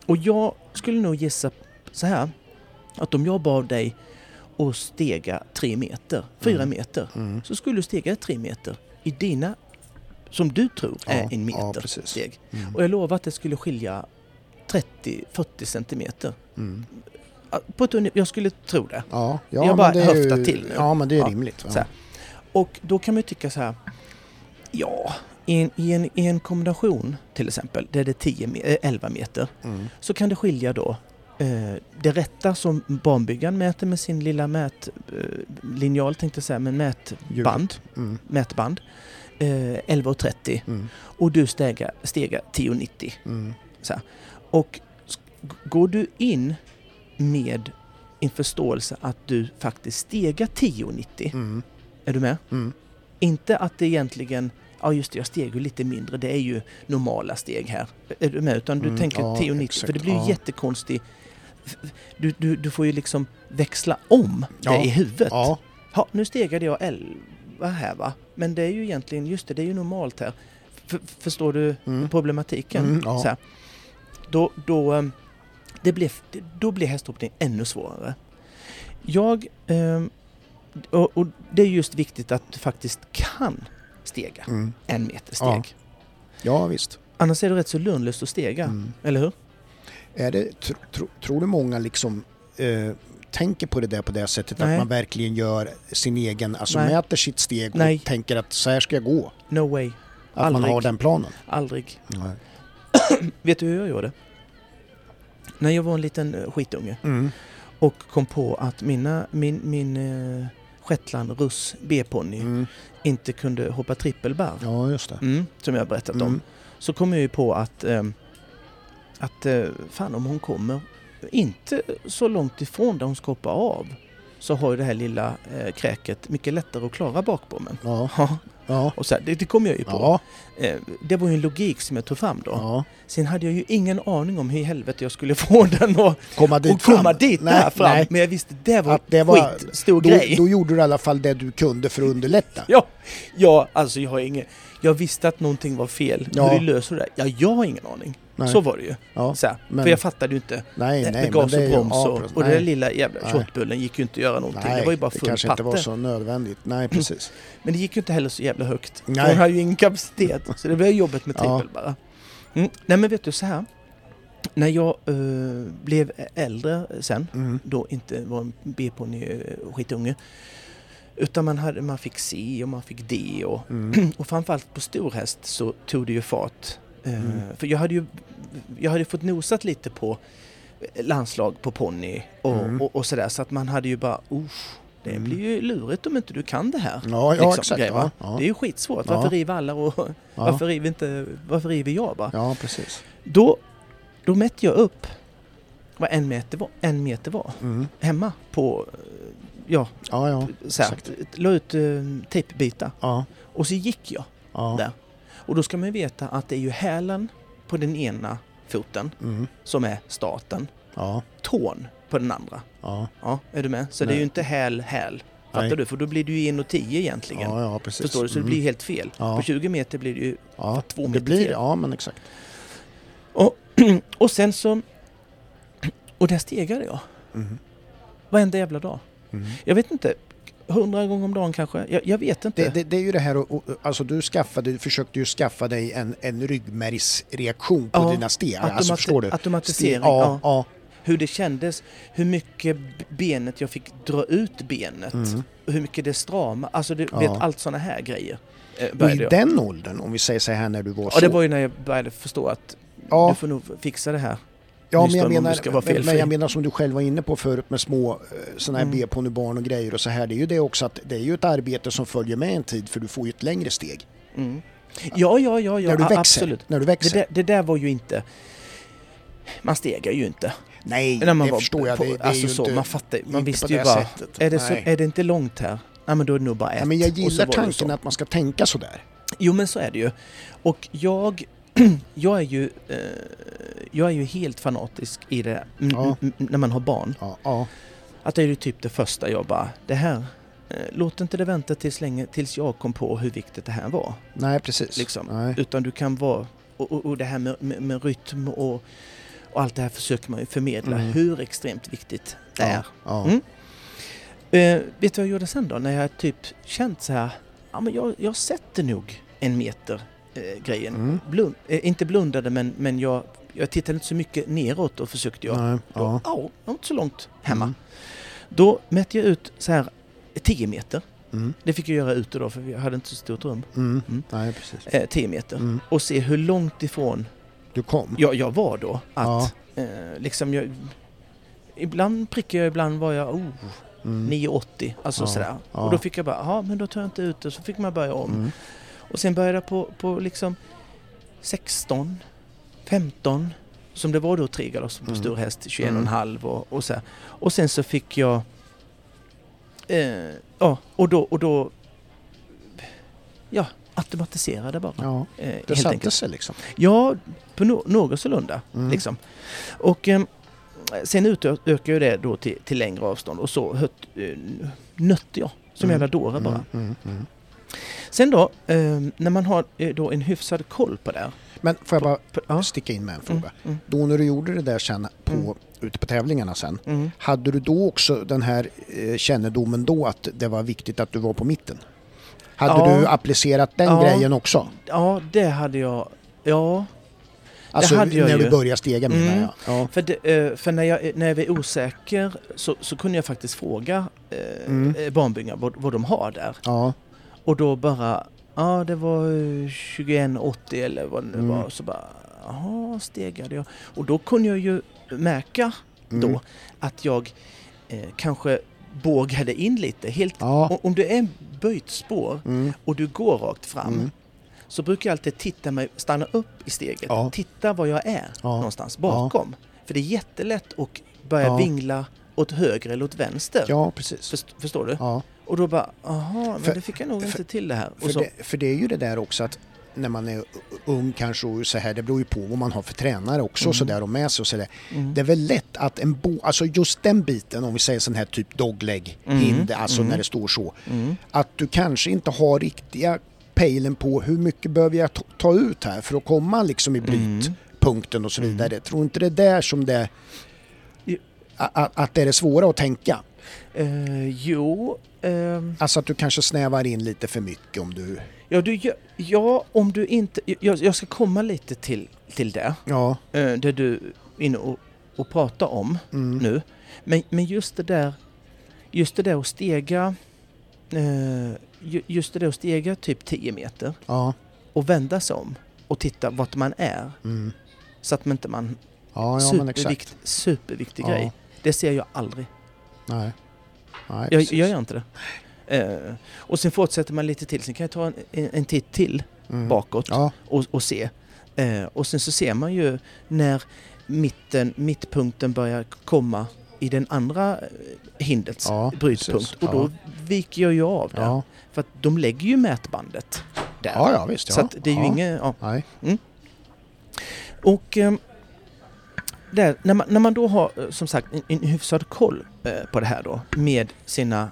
Och jag skulle nog gissa så här att om jag bad dig och stega tre meter, fyra Mm. meter. Mm. Så skulle du stega tre meter i dina, som du tror är en meter steg. Mm. Och jag lovar att det skulle skilja 30-40 centimeter. Ja, På ett, jag skulle tro det. Ja, ja, Jag bara höftar ju, till nu. Ja, men det är Ja, rimligt. Här. Och då kan man ju tycka så här. Ja, i en, i en, i en kombination till exempel, där det är 10, me- eh, 11 meter, Mm. så kan det skilja då eh, det rätta som banbyggaren mäter med sin lilla mätlinjal, tänkte jag säga, men mätband, Mm. mätband, eh, 11,30 Mm. och du stegar, stegar 10,90. Mm. Och går du in med en förståelse att du faktiskt stegar 10,90, Mm. är du med? Mm. Inte att det egentligen, ja just det, jag steg ju lite mindre, det är ju normala steg här. Är du med? Utan du Mm, tänker ja, 10,90, exakt, för det blir ju ja. jättekonstigt. Du, du, du får ju liksom växla om Ja, det i huvudet. Ja, Ja, nu stegade jag 11 här va, men det är ju egentligen, just det, det är ju normalt här. F- förstår du mm. problematiken? Mm, ja. Så här. Då, då, ehm, det blir, då blir hästhoppning ännu svårare. Jag, ehm, och, och det är just viktigt att du faktiskt kan stega Mm. en meter steg. Ja. ja, visst. Annars är det rätt så lönlöst att stega, Mm. eller hur? Är det, tro, tro, tror du många liksom eh, tänker på det där på det sättet Nej. att man verkligen gör sin egen, alltså Nej. mäter sitt steg och Nej. tänker att så här ska jag gå? No way, Att man Aldrig. har den planen? aldrig. Vet du hur jag gjorde? När jag var en liten eh, skitunge Mm. och kom på att mina, min, min uh, Shetland russ B-ponny Mm. inte kunde hoppa trippelbarr. Ja, just det. Mm, som jag har berättat om. Mm. Så kom jag ju på att, ehm, att eh, fan om hon kommer inte så långt ifrån där hon ska hoppa av så har ju det här lilla eh, kräket mycket lättare att klara bakbommen. Ja, Ja, och så här, det, det kom jag ju på. ja, Eh, det var ju en logik som jag tog fram då. ja. Sen hade jag ju ingen aning om hur i helvete jag skulle få den att Komma dit och komma fram. dit där fram. nej. Men jag visste det var, Att det var- skit, stor Då, grej. då gjorde du i alla fall det du kunde för att underlätta. Ja, ja, alltså jag har ingen... Jag visste att någonting var fel. Ja. Hur löser du det? Ja, jag har ingen aning. Nej. Så var det ju. Ja, Så här. men- För jag fattade ju inte. nej, med nej, men gas det och broms ja, och, precis. och den där lilla jävla Nej. köttbullen gick ju inte att göra någonting. Nej, det var ju bara det full kanske patte. inte var så nödvändigt. Nej, precis. Men det gick ju inte heller så jävla högt. Nej. Hon hade ju ingen kapacitet. Så det blev jobbet med Ja. trippel bara. Mm. Nej men vet du så här. När jag eh, blev äldre sen, Mm. då inte var en B-ponny uh, skitunge. Utan man, hade, man fick C och man fick D och, Mm. och framförallt på storhäst så tog det ju fart. Eh, Mm. För jag hade ju jag hade fått nosat lite på landslag på ponny och, Mm. och, och sådär så att man hade ju bara Usch, det Mm. blir ju lurigt om inte du kan det här. Ja, ja liksom, exakt. grej? Ja, ja. Det är ju skitsvårt. Varför river alla och varför, river inte, varför river jag bara? ja, precis. Då, då mätte jag upp vad en meter var, en meter var Mm. hemma på, eh, ja, Ja, ja. så här, la ut uh, tejpbitar Ja, och så gick jag ja. där. Och då ska man veta att det är ju hälen på den ena foten Mm. som är starten, Ja, tån på den andra. ja. Ja, är du med? Så det är Nej. ju inte häl, häl. Fattar Nej. du? För då blir det ju 1,10 egentligen. Ja, ja, precis. Förstår du? Så det Mm. blir helt fel. Ja. På 20 meter blir det ju... ja. två det meter blir, fel. Ja, men exakt. Och sen så... Och där stegade jag. Mm. Varenda jävla dag. Mm. Jag vet inte. Hundra gånger om dagen kanske. Jag, jag vet inte. Det, det, det är ju det här, och, och, alltså du skaffade, försökte ju skaffa dig en, en ryggmärgsreaktion på Ja, dina steg. Automati- Alltså förstår du? Automatisering. Steg- ja, ja. Hur det kändes. Hur mycket benet jag fick dra ut benet. Mm. Hur mycket det strama. Alltså du Ja. vet allt sådana här grejer. Eh, Och i jag. den åldern, om vi säger så här när du var Ja, så. det var ju när jag började förstå att ja, du får nog fixa det här. Ja, men jag menar, men, jag menar som du själv var inne på förut med små sådana här Mm. B-ponnybarn och grejer och så här. Det är ju det också att det är ju ett arbete som följer med en tid för du får ju ett längre steg. Mm. Ja, ja, ja, ja när du växer. absolut. När du Det växer. där, det där var ju inte... Man stegar ju inte. Nej, När man det var förstår jag. på- Det, det alltså så, inte, man fattar Man visste ju det bara, är det, så, Nej. är det inte långt här? Ja men då är det nog bara ett. Ja, men jag gillar det tanken att man ska tänka sådär. Jo men så är det ju. Och jag, jag är ju, eh, jag är ju helt fanatisk i det Ja. när man har barn. Ja, ja. Att det är ju typ det första jag bara, det här, eh, låt inte det vänta tills, länge, tills jag kom på hur viktigt det här var. Nej, precis. Liksom. Nej. Utan du kan vara, och, och, och det här med, med, med rytm och, och allt det här försöker man ju förmedla Mm. hur extremt viktigt det är. Mm. Eh, vet du vad jag gjorde sen då? När jag typ känt så här, ja men jag, jag sätter nog en meter grejen. Mm. Blund, eh, inte blundade men, men jag, jag tittade inte så mycket neråt och försökte jag. Nej, Då, ja. ja, jag var inte så långt hemma. Mm. Då mätte jag ut så här 10 meter. Mm. Det fick jag göra ute då för vi hade inte så stort rum. Mm. Mm. Nej, precis. Eh, 10 meter. Mm. Och se hur långt ifrån Du kom? jag, jag var då. Att eh, liksom jag... Ibland prickade jag, ibland var jag oh, Mm. 9,80. Alltså Ja, sådär. ja. Och då fick jag bara, ja men då tar jag inte ut det. Så fick man börja om. Mm. Och sen började jag på, på liksom 16, 15. Som det var då tre galops på Mm. stor häst, 21,5 och, och så här. Och sen så fick jag... Eh, ja, och då, och då... Ja, automatiserade bara. Ja, eh, det helt satte enkelt. sig liksom. Ja, på no något sålunda. Mm. Liksom. Och eh, sen utökade jag det då till, till längre avstånd och så eh, nötte jag som Mm. jävla dåre bara. Mm. Mm. Sen då, eh, när man har eh, då en hyfsad koll på det. Men får jag bara sticka in med en fråga? Mm, mm, Då när du gjorde det där sen på, Mm. ute på tävlingarna sen, mm. hade du då också den här eh, kännedomen då att det var viktigt att du var på mitten? Hade Ja. du applicerat den Ja. grejen också? Ja, det hade jag. Ja, Alltså när ju. du började stega menar Mm. jag. Ja. för, det, eh, för när, jag, när jag var osäker så, så kunde jag faktiskt fråga eh, Mm. banbyggare vad, vad de har där. Ja. Och då bara, ja det var eh, 21,80 eller vad det nu Mm. var. Så bara, jaha, stegade jag. Och då kunde jag ju märka Mm. då att jag eh, kanske bågade in lite. Helt, Ja. Om det är böjt spår Mm. och du går rakt fram Mm. så brukar jag alltid titta mig, stanna upp i steget. Ja. Titta var jag är Ja. någonstans bakom. För det är jättelätt att börja Ja. vingla åt höger eller åt vänster. ja, precis. Först, förstår du? Ja. Och då bara, aha, men För- det fick jag nog för- inte till det här. För, det, för det är ju det där också att när man är ung kanske och så här, det beror ju på vad man har för tränare också Mm. så där och med sig och så där. mm. Det är väl lätt att en bo, alltså just den biten om vi säger sån här typ dogleg Mm. hinder, alltså Mm. när det står så. Mm. Att du kanske inte har riktiga pejlen på hur mycket behöver jag ta- ut här för att komma liksom i Mm. brytpunkten och så Mm. vidare. Tror inte det är där som det att, att det är det svåra att tänka. Eh, jo, ehm, Alltså att du kanske snävar in lite för mycket om du... ja, du, gör- ja, om du inte... Jag, jag ska komma lite till, till det, Ja. eh, det du är inne och, och pratar om Mm. nu. Men, men just det där, just det där att stega, eh, ju- just det där att stega typ 10 meter Ja. och vända sig om och titta vart man är Mm. så att man inte man... Ja, ja supervikt, superviktig Ja. grej. Det ser jag aldrig. Nej. Nej, Jag, jag gör inte det. Eh, och sen fortsätter man lite till. Sen kan jag ta en, en, titt till Mm. bakåt Ja. och, och se. Eh, och sen så ser man ju när mitten, mittpunkten börjar komma i den andra eh, hindrets Ja, brytpunkt. Och då viker jag ju av där. Ja. För att de lägger ju mätbandet där. ja, ja visst. Ja. Så det är ju ja. inget... Ja. Nej. Och ehm, där, när, man, när man då har eh, som sagt en, en hyfsad koll eh, på det här då med sina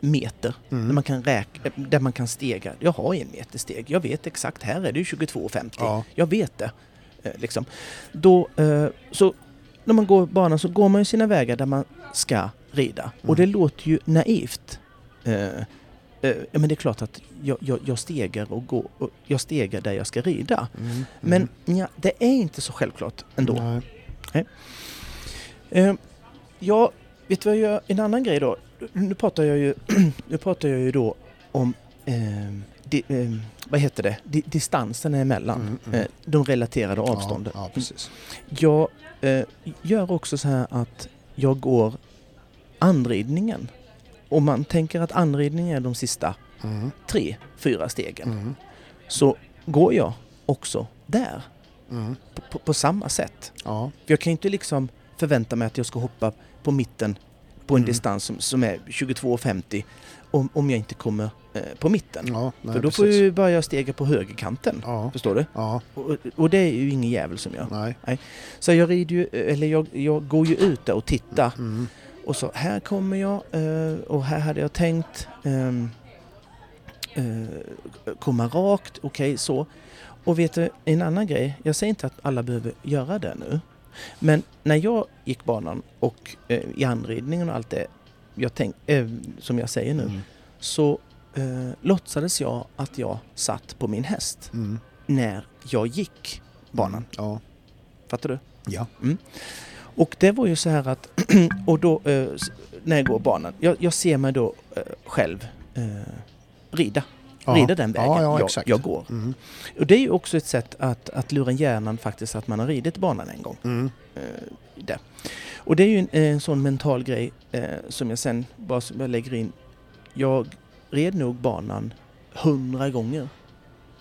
meter, Mm. där, man kan räk, eh, där man kan stega. Jag har en meter steg, jag vet exakt, här är det ju 22,50. Ja. Jag vet det. Eh, liksom. Då, eh, så när man går banan så går man ju sina vägar där man ska rida. Och det låter ju naivt. Ja, men det är klart att jag, jag, jag stegar och går, och jag stegar där jag ska rida. Mm. Men ja, det är inte så självklart ändå. Nej. Eh, ja, vet du vad jag gör? En annan grej då. Nu pratar jag ju, nu pratar jag ju då om eh, di, eh, vad heter det? Di, distansen emellan. Mm, mm. Eh, de relaterade avstånden. Ja, ja, precis. Jag eh, gör också så här att jag går anridningen. Om man tänker att anridning är de sista Mm. tre, fyra stegen. Mm. Så går jag också där. Mm. På, på, på samma sätt. Ja. För jag kan ju inte liksom förvänta mig att jag ska hoppa på mitten på en Mm. distans som, som är 22,50 om, om jag inte kommer eh, på mitten. Ja, nej, För då får precis. ju börja stega på högerkanten. Ja. Förstår du? Ja. Och, och det är ju ingen jävel som gör. Nej. Så jag rider ju, eller jag, jag går ju ut där och tittar. Mm. Och så här kommer jag eh, och här hade jag tänkt ehm, eh, komma rakt, okej så. Och vet du, en annan grej, jag säger inte att alla behöver göra det nu. Men när jag gick banan och eh, i anridningen och allt det jag tänk, eh, som jag säger nu, Mm. så eh, låtsades jag att jag satt på min häst Mm. när jag gick banan. Ja. Fattar du? Ja. Och det var ju så här att, och då eh, när jag går banan, jag, jag ser mig då eh, själv eh, rida. Ja. Rida den vägen Ja, ja, jag, jag går. Mm. Och det är ju också ett sätt att, att lura hjärnan faktiskt att man har ridit banan en gång. Mm. Eh, det. Och det är ju en, en sån mental grej eh, som jag sen bara som jag lägger in. Jag red nog banan hundra gånger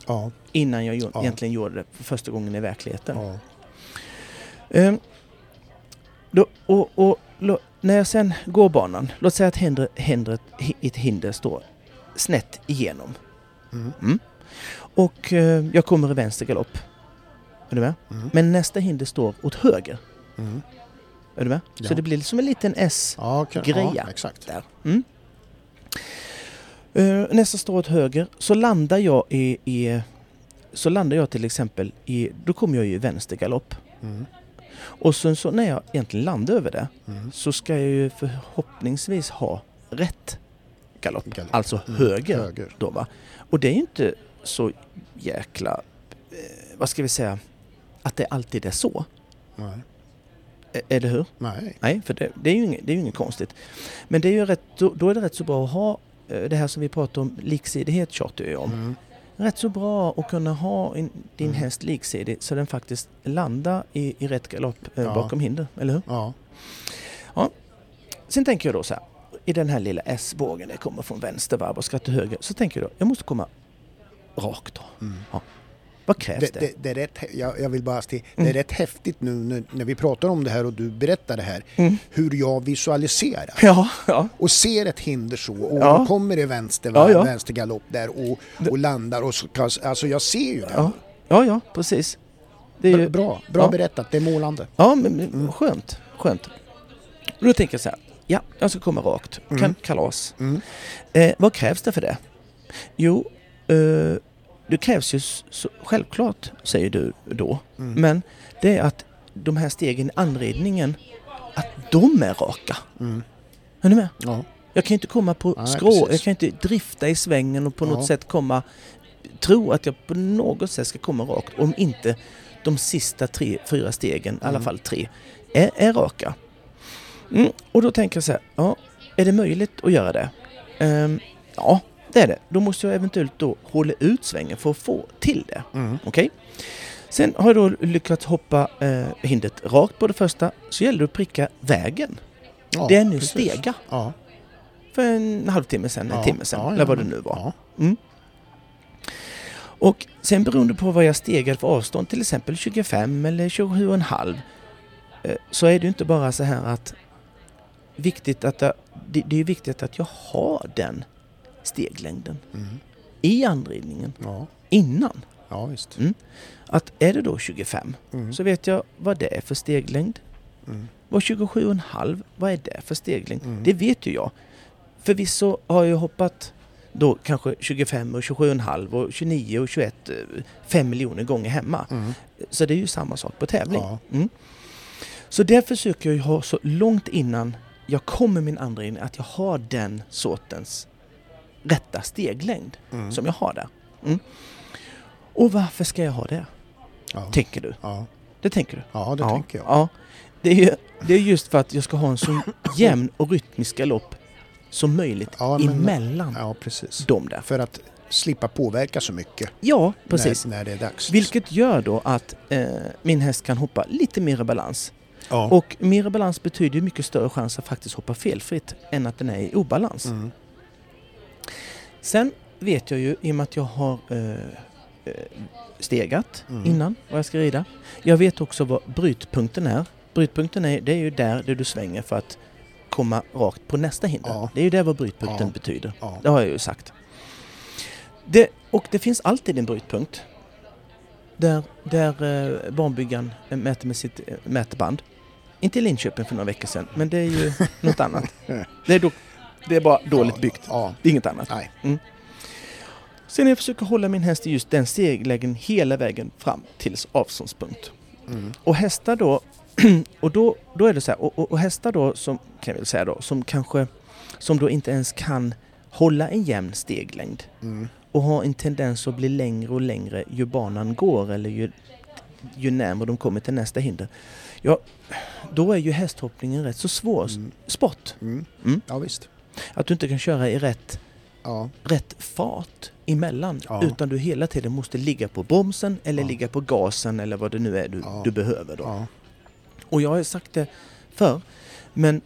Ja. innan jag Ja. egentligen gjorde det för första gången i verkligheten. Ja. Ehm, då, och, och, lo- när jag sen går banan, låt säga att hinder, hindret, hi- ett hinder står snett igenom. Mm. Och eh, jag kommer i vänster galopp. Är du med? Mm. Men nästa hinder står åt höger. Mm. Är du med? Ja. Så det blir som en liten S Ja, exakt. där. Mm. Eh, nästa står åt höger. Så landar jag i, i så landar jag till exempel i, då kommer jag ju i vänster galopp. Mm. Och sen så när jag egentligen landar över det Mm. så ska jag ju förhoppningsvis ha rätt galopp. Galopp. Alltså Mm. höger. Höger. Då, va? Och det är ju inte så jäkla, eh, vad ska vi säga, att det alltid är så. Nej. E- Eller hur? Nej. Nej, för det, det är ju inget, det är inget konstigt. Men det är ju rätt, då, då är det rätt så bra att ha eh, det här som vi pratar om, liksidighet tjatar jag om. Mm. Rätt så bra att kunna ha in, din Mm. häst liksidig så den faktiskt landar i, i rätt galopp eh, Ja. bakom hinder, eller hur? Ja. Sen tänker jag då så här, i den här lilla S-bågen, det kommer från vänster varv och ska till höger, så tänker jag jag måste komma rakt då. Mm. Vad krävs Det, det? det, det är rätt, jag, jag vill bara säga, det Mm. är rätt häftigt nu när, när vi pratar om det här och du berättar det här, Mm. hur jag visualiserar. Ja, ja. och ser ett hinder så och Ja. kommer i vänster, Ja, ja. vänster galopp där och, och landar och så, alltså jag ser ju det. Ja, ja, ja precis. Det är ju, Bra, bra Ja. berättat, det är målande. ja, men, men skönt, skönt. Och då tänker jag så här, ja, jag ska komma rakt, kan, Mm. kalas. Mm. Eh, vad krävs det för det? Jo, eh, det krävs ju så, självklart, säger du då, Mm. men det är att de här stegen i anridningen, att de är raka. Mm. Är ni med? Ja. Jag kan inte komma på Nej, skrå, precis. jag kan inte drifta i svängen och på Ja. något sätt komma, tro att jag på något sätt ska komma rakt om inte de sista tre, fyra stegen, i alla Mm. fall tre, är, är raka. Mm, och då tänker jag så här, ja, är det möjligt att göra det? Ehm, ja, det är det. Då måste jag eventuellt då hålla ut svängen för att få till det. Mm. Okej? Sen har jag då lyckats hoppa eh, hindret rakt på det första, så gäller det att pricka vägen. Ja, det är nu precis. stega Ja. för en halvtimme sedan, en Ja, timme ja, eller vad det nu var. Ja. Mm. Och sen beroende på vad jag stegar för avstånd, till exempel 25 eller 27,5, eh, så är det ju inte bara så här att viktigt att jag, det, det är viktigt att jag har den steglängden Mm. i anridningen Ja. innan. ja, visst. Mm. Att är det då 25 Mm. så vet jag vad det är för steglängd. Mm. Och 27,5, vad är det för steglängd? Mm. Det vet ju jag. Förvisso har jag hoppat då kanske 25 och 27,5 och 29 och 21 eh, fem miljoner gånger hemma. Mm. Så det är ju samma sak på tävling. Ja. Mm. Så det försöker jag ha så långt innan jag kommer min andra in att jag har den sortens rätta steglängd Mm. som jag har där. Mm. Och varför ska jag ha det? Ja. Tänker du? Ja. Det tänker du? ja, det ja. tänker jag. Ja. Det är, ju- det är just för att jag ska ha en så jämn och rytmisk galopp som möjligt Ja, men- emellan Ja, precis. dem där. För att slippa påverka så mycket Ja, precis. När, när det är dags. Vilket gör då att eh, min häst kan hoppa lite mer i balans. Ja. Och mer i balans betyder mycket större chans att faktiskt hoppa felfritt än att den är i obalans. Mm. Sen vet jag ju, i och med att jag har eh, eh, stegat Mm. innan vad jag ska rida. Jag vet också vad brytpunkten är. Brytpunkten är, det är ju där, där du svänger för att komma rakt på nästa hinder. Ja. Det är ju där vad brytpunkten Ja. betyder. Ja. Det har jag ju sagt. Det, och det finns alltid en brytpunkt. Där, där eh, banbyggaren eh, mäter med sitt eh, mätband. Inte i Linköping för några veckor sedan, men det är ju något annat. Det är, då, det är bara dåligt Ja, byggt. Ja. Det är inget annat. Nej. Sen när jag försöker hålla min häst i just den steglägen hela vägen fram till avståndspunkt. Mm. Och hästar då, och då, då är det så här, och, och, och hästar då som, kan jag väl säga då, som kanske som då inte ens kan hålla en jämn steglängd Mm. och har en tendens att bli längre och längre ju banan går eller ju, ju närmare de kommer till nästa hinder. Ja, då är ju hästhoppningen rätt så svår Mm. sport. Mm. Mm. Ja visst. Att du inte kan köra i rätt, Ja. rätt fart emellan Ja. utan du hela tiden måste ligga på bromsen eller Ja. ligga på gasen eller vad det nu är du, Ja. du behöver då. Och jag har sagt det förr, men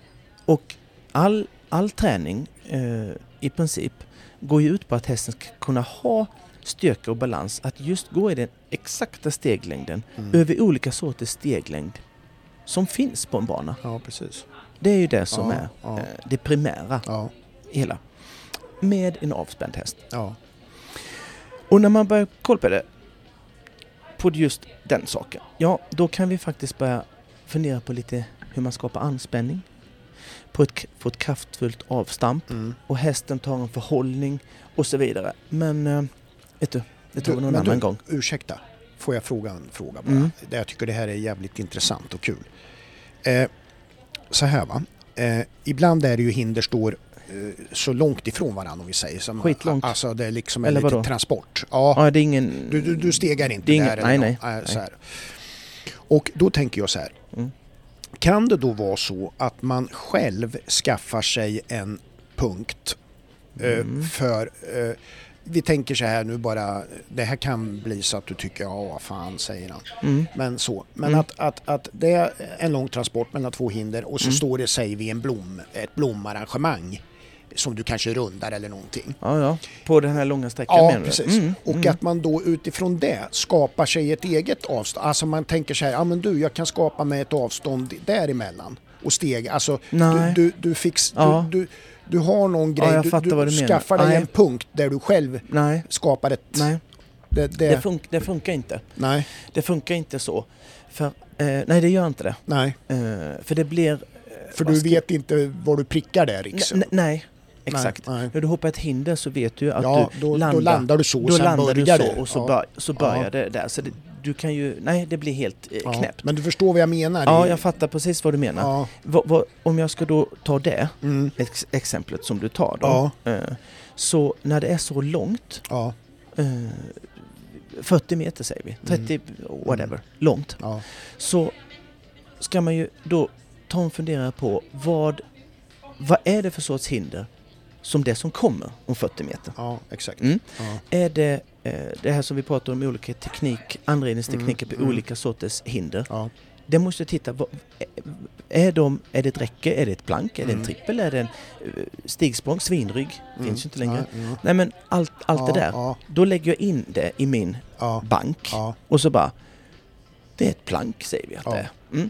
och all, all träning eh, i princip går ju ut på att hästen ska kunna ha styrka och balans, att just gå i den exakta steglängden Mm. över olika sorters steglängd som finns på en bana. ja, precis. Det är ju det som Ja, är ja. eh, det primära Ja. hela. Med en avspänd häst. Ja. Och när man börjar kolla på det, på just den saken, ja då kan vi faktiskt börja fundera på lite hur man skapar anspänning. På ett, på ett kraftfullt avstamp Mm. och hästen tar en förhållning och så vidare. Men eh, vet du, det tar vi någon annan du, gång. Ursäkta, får jag fråga en fråga bara? Mm. Jag tycker det här är jävligt intressant och kul. Eh, så här va, eh, ibland är det ju hinder står eh, så långt ifrån varandra om vi säger. Som, Skitlångt. Alltså det är liksom Eller vadå? transport. Ja, Ja, det är ingen... du, du, du stegar inte Det är ingen- där. eller nej, nå- nej, så nej. här. Och då tänker jag så här. Mm. Kan det då vara så att man själv skaffar sig en punkt eh, Mm. för eh, vi tänker så här nu bara, det här kan bli så att du tycker ja vad fan säger han. Mm. Men så, men Mm. att, att, att det är en lång transport mellan två hinder och så Mm. står det säger vi en blom, ett blomarrangemang som du kanske rundar eller någonting. Ja, ja. På den här långa sträckan Ja, menar precis. Mm, Och mm. att man då utifrån det skapar sig ett eget avstånd. Alltså man tänker så här, ja men du, jag kan skapa mig ett avstånd däremellan och steg. Alltså Nej. du, du, du, fix, Ja. du, du, du har någon grej, jag du, du du skaffar dig Nej. en punkt där du själv Nej, skapar ett... nej. Det, det, Det, fun- det funkar inte. nej, Det funkar inte så. För, eh, nej, det gör inte det. nej. Eh, för det blir... eh, För du ska- vet inte var du prickar där liksom. N- nej, exakt. Nej, nej. När du hoppar ett hinder så vet du att Ja, du då, landar. då landar du så och då sen landar du börjar så det. och så, ja. bör, så börjar Ja. det där. Så det, du kan ju... Nej, det blir helt eh, Ja. knäppt. Men du förstår vad jag menar? Ja, jag fattar precis vad du menar. Ja, Vad- vad- om jag ska då ta det mm, ex- exemplet som du tar då. ja, Eh, så när det är så långt, ja, eh, 40 meter säger vi, 30 whatever, långt. Så ska man ju då ta och fundera på vad, vad är det för sorts hinder som det som kommer om 40 meter? ja, exakt. Mm. Är det det här som vi pratar om olika teknik, anredningstekniker Mm, på mm. olika sorters hinder? ja, Det måste titta, vad, är, de, är det ett räcke, är det ett plank, är det en Mm. trippel, är det en eh, stigsprång, svinrygg, mm, finns ju inte längre. Ja. Nej men allt, allt ja, det där, då lägger jag in det i min bank och så bara, det är ett plank säger vi att det är. Mm.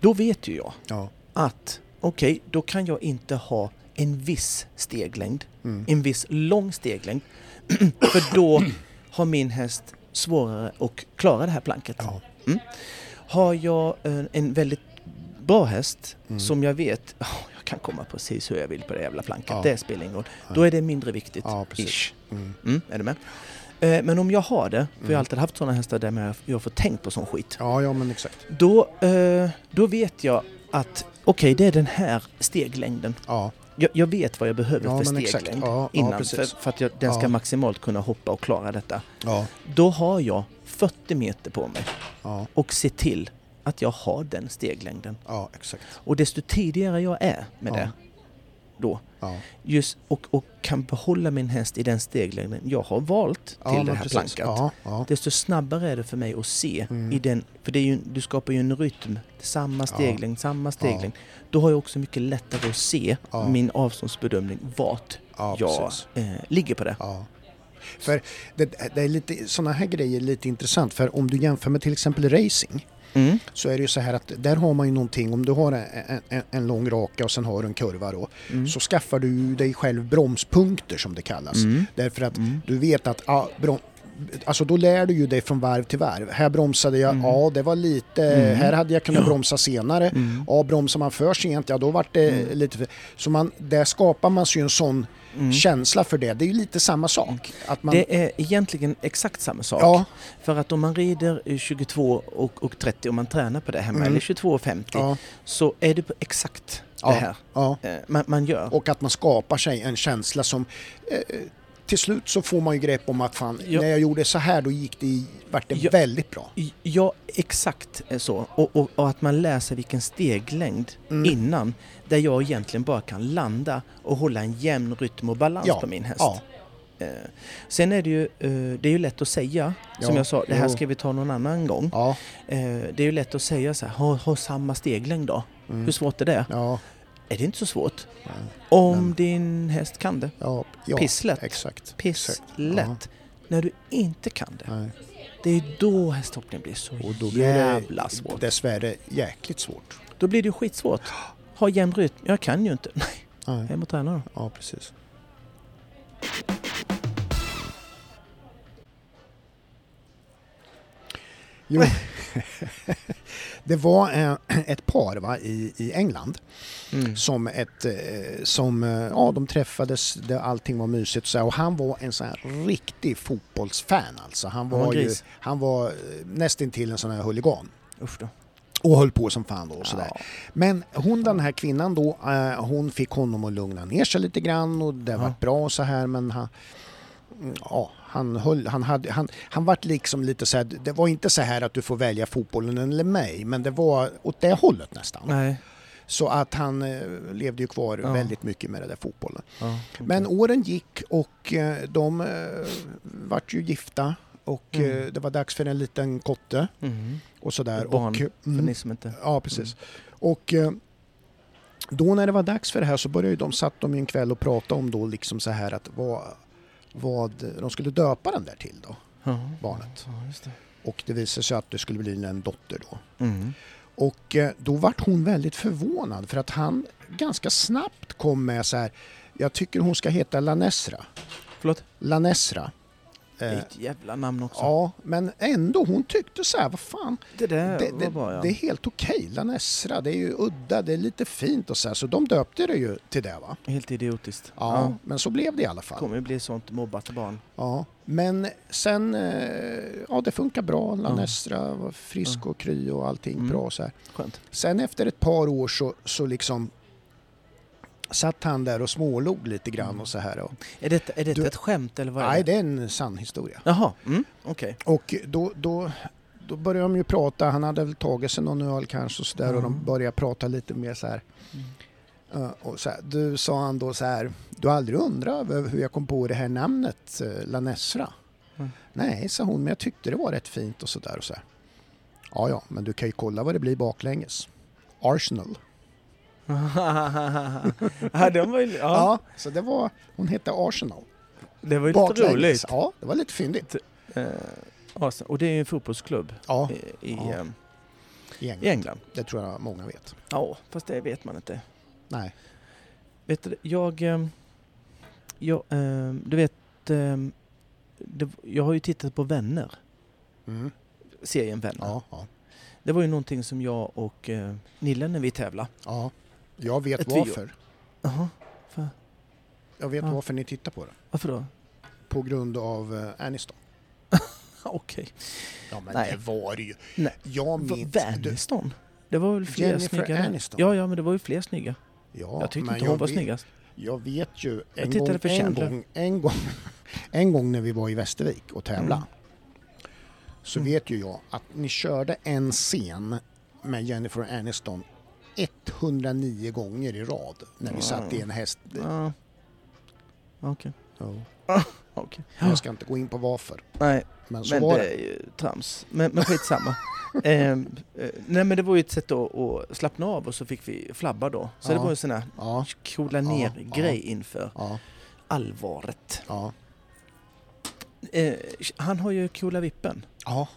Då vet ju jag ja. att okej, då kan jag inte ha en viss steglängd, Mm. en viss lång steglängd, för då har min häst svårare att klara det här planket. Ja. Har jag en, en väldigt bra häst Mm. som jag vet, "Åh, jag kan komma precis hur jag vill på det jävla planket, Ja. det spelar ingen roll. Ja. Då är det mindre viktigt. Ja, ish. Mm. Mm, är du med? Eh, Men om jag har det, för jag Mm. har alltid haft sådana hästar där jag- jag får tänkt på sån skit. Ja, ja, men exakt. Då, eh, då vet jag att okej, det är den här steglängden. Ja, Jag, jag vet vad jag behöver Ja, för steglängd Ja, ja, innan precis. för, för att jag, den ska Ja. maximalt kunna hoppa och klara detta. ja, Då har jag 40 meter på mig ja, och se till att jag har den steglängden. ja. Och desto tidigare jag är med Ja. det då, Ja, just, och, och kan behålla min häst i den steglängden jag har valt till ja, det här precis. plankat. Ja, ja, Desto snabbare är det för mig att se Mm. i den, för det är ju, du skapar ju en rytm, samma steglängd, samma steglängd. Då har jag också mycket lättare att se min avståndsbedömning, vart ja, jag eh, ligger på det. För det, det är lite, sådana här grejer är lite intressant för om du jämför med till exempel racing Mm. så är det ju så här att där har man ju någonting, om du har en, en, en lång raka och sen har du en kurva då, Mm. så skaffar du dig själv bromspunkter som det kallas. Mm. Därför att Mm. du vet att ja, brom, alltså då lär du ju dig från varv till varv. Här bromsade jag, Mm. ja det var lite, Mm. här hade jag kunnat Ja. bromsa senare. Mm. Ja, bromsar man för sent, ja då vart det lite för... Så man, där skapar man sig ju en sån Mm. känsla för det. Det är ju lite samma sak. Att man, Det är egentligen exakt samma sak. ja, För att om man rider i 22 och, och 30 och man tränar på det hemma, Mm. eller 22 och 50, ja, så är det exakt det här ja. eh, man, man gör. Och att man skapar sig en känsla som... Eh, till slut så får man ju grepp om att fan, Ja. när jag gjorde så här då gick det, i- vart det Ja. väldigt bra. Ja, exakt eh, så. Och, och, och att man lär sig vilken steglängd Mm. innan, där jag egentligen bara kan landa och hålla en jämn rytm och balans Ja, på min häst. Ja, Eh, sen är det ju, eh, det är ju lätt att säga, som Ja, jag sa, det här ska vi ta någon annan gång. det är ju lätt att säga så här, ha, ha samma steglängd då. mm, Hur svårt är det? Är det inte så svårt? ja, Om Men- din häst kan det. ja, ja, Pisslätt. Exakt. Pisslätt. Ja. När du inte kan det, Nej. det är då hästhoppning blir så Och då blir jävla det svårt. dessvärre jäkligt svårt. Då blir det skitsvårt. Ha jämn rytm. Jag kan ju inte. Nej, Nej. hem och träna då. Ja, precis. Jo, det var eh, ett par va, i, i England Mm. som ett, eh, som, eh, ja de träffades, det, allting var mysigt och så och han var en sån här riktig fotbollsfan alltså. Han var, var ju, han var nästintill en sån här huligan. Usch då. Och höll på som fan då och sådär. Ja. Men hon den här kvinnan då, hon fick honom att lugna ner sig lite grann och det Ja. var bra och så här men han, mm, ja, han, höll, han, hade, han, han vart liksom lite så här, det var inte så här att du får välja fotbollen eller mig men det var åt det hållet nästan. Nej. Så att han eh, levde ju kvar Ja. väldigt mycket med det där fotbollen. Ja, okej. Men åren gick och eh, de eh, vart ju gifta och Mm. eh, det var dags för en liten kotte Mm. och sådär. Ett barn, och, För mm, ni som inte... Ja, precis. Och då när det var dags för det här så började de, satt de ju en kväll och pratade om då liksom så här att vad, vad de skulle döpa den där till då, Ja. barnet. Ja, det. Och det visade sig att det skulle bli en dotter då. Mm. Och eh, då vart hon väldigt förvånad för att han ganska snabbt kom med så här, jag tycker hon ska heta Lanesra. Förlåt? Lanesra. Det är ett jävla namn också. ja, men ändå hon tyckte så här, vad fan, Det där det, det, bra ja. det är helt okej. Lanesra, det är ju udda, det är lite fint och så här. Så de döpte det ju till det va. Helt idiotiskt. Ja, men så blev det i alla Det fall. kommer ju bli sånt mobbat barn. Ja, men sen, eh, ja det funkar bra. Lanesra var frisk och kry och allting Mm. bra så här. Skönt. Sen efter ett par år så, så liksom satt han där och smålog lite grann och så här. Och, Är detta, är detta Du- ett skämt eller vad är nej, det? det är en sann historia. Jaha, mm. okej. Och då, då, då började de ju prata, han hade väl tagit sig någon öl kanske och så där och de Mm. började prata lite mer så här. Mm. Uh, och så här, du sa han då så här, du har aldrig undrat över hur jag kom på det här namnet, uh, Lanesra? Mm. Nej, sa hon, men jag tyckte det var rätt fint och så där och så här. Ja, ja, men du kan ju kolla vad det blir baklänges. Arsenal. ja, de var ju, Ja. ja, så det var, hon hette Arsenal. det var ju lite roligt. Ja, det var lite fyndigt. Eh, Arsenal. och det är ju en fotbollsklubb Ja, i, i, Ja. ehm, i i England. England. Det tror jag många vet. Ja, fast det vet man inte. Nej. Vet du, jag... ehm, jag ehm, du vet, jag har ju tittat på Vänner, Mm. serien Vänner. Ja, ja, Det var ju någonting som jag och eh, Nille när vi tävlade. ja. Jag vet Ett varför. Jaha, Jag vet Ja. varför ni tittar på det. varför då? På grund av uh, Aniston. Okej. Ja, men Nej. det var det ju. Nej. Jag minns... Du, Vaniston? Det var väl fler Jennifer snygga? Aniston. Ja, ja, men det var ju fler snygga. ja, jag tyckte men inte hon var vet, snyggast. Jag vet ju en tittade gång, för en, Chandler. gång, en, gång, en gång när vi var i Västervik och tävlade. Mm. Så Mm. vet ju jag att ni körde en scen med Jennifer Aniston 109 gånger i rad när vi satt i en häst. Ja. Okej. Ja. Okej. Jag ska inte gå in på varför. Nej, Men så men var det det. är ju trams. Men, men skitsamma. Ehm, eh, nej men det var ju ett sätt att, att slappna av och så fick vi flabba då. Så Ja. det var en sån här Ja, coola Ja, ner ja. grej inför allvaret. Eh, han har ju coola vippen, Ja,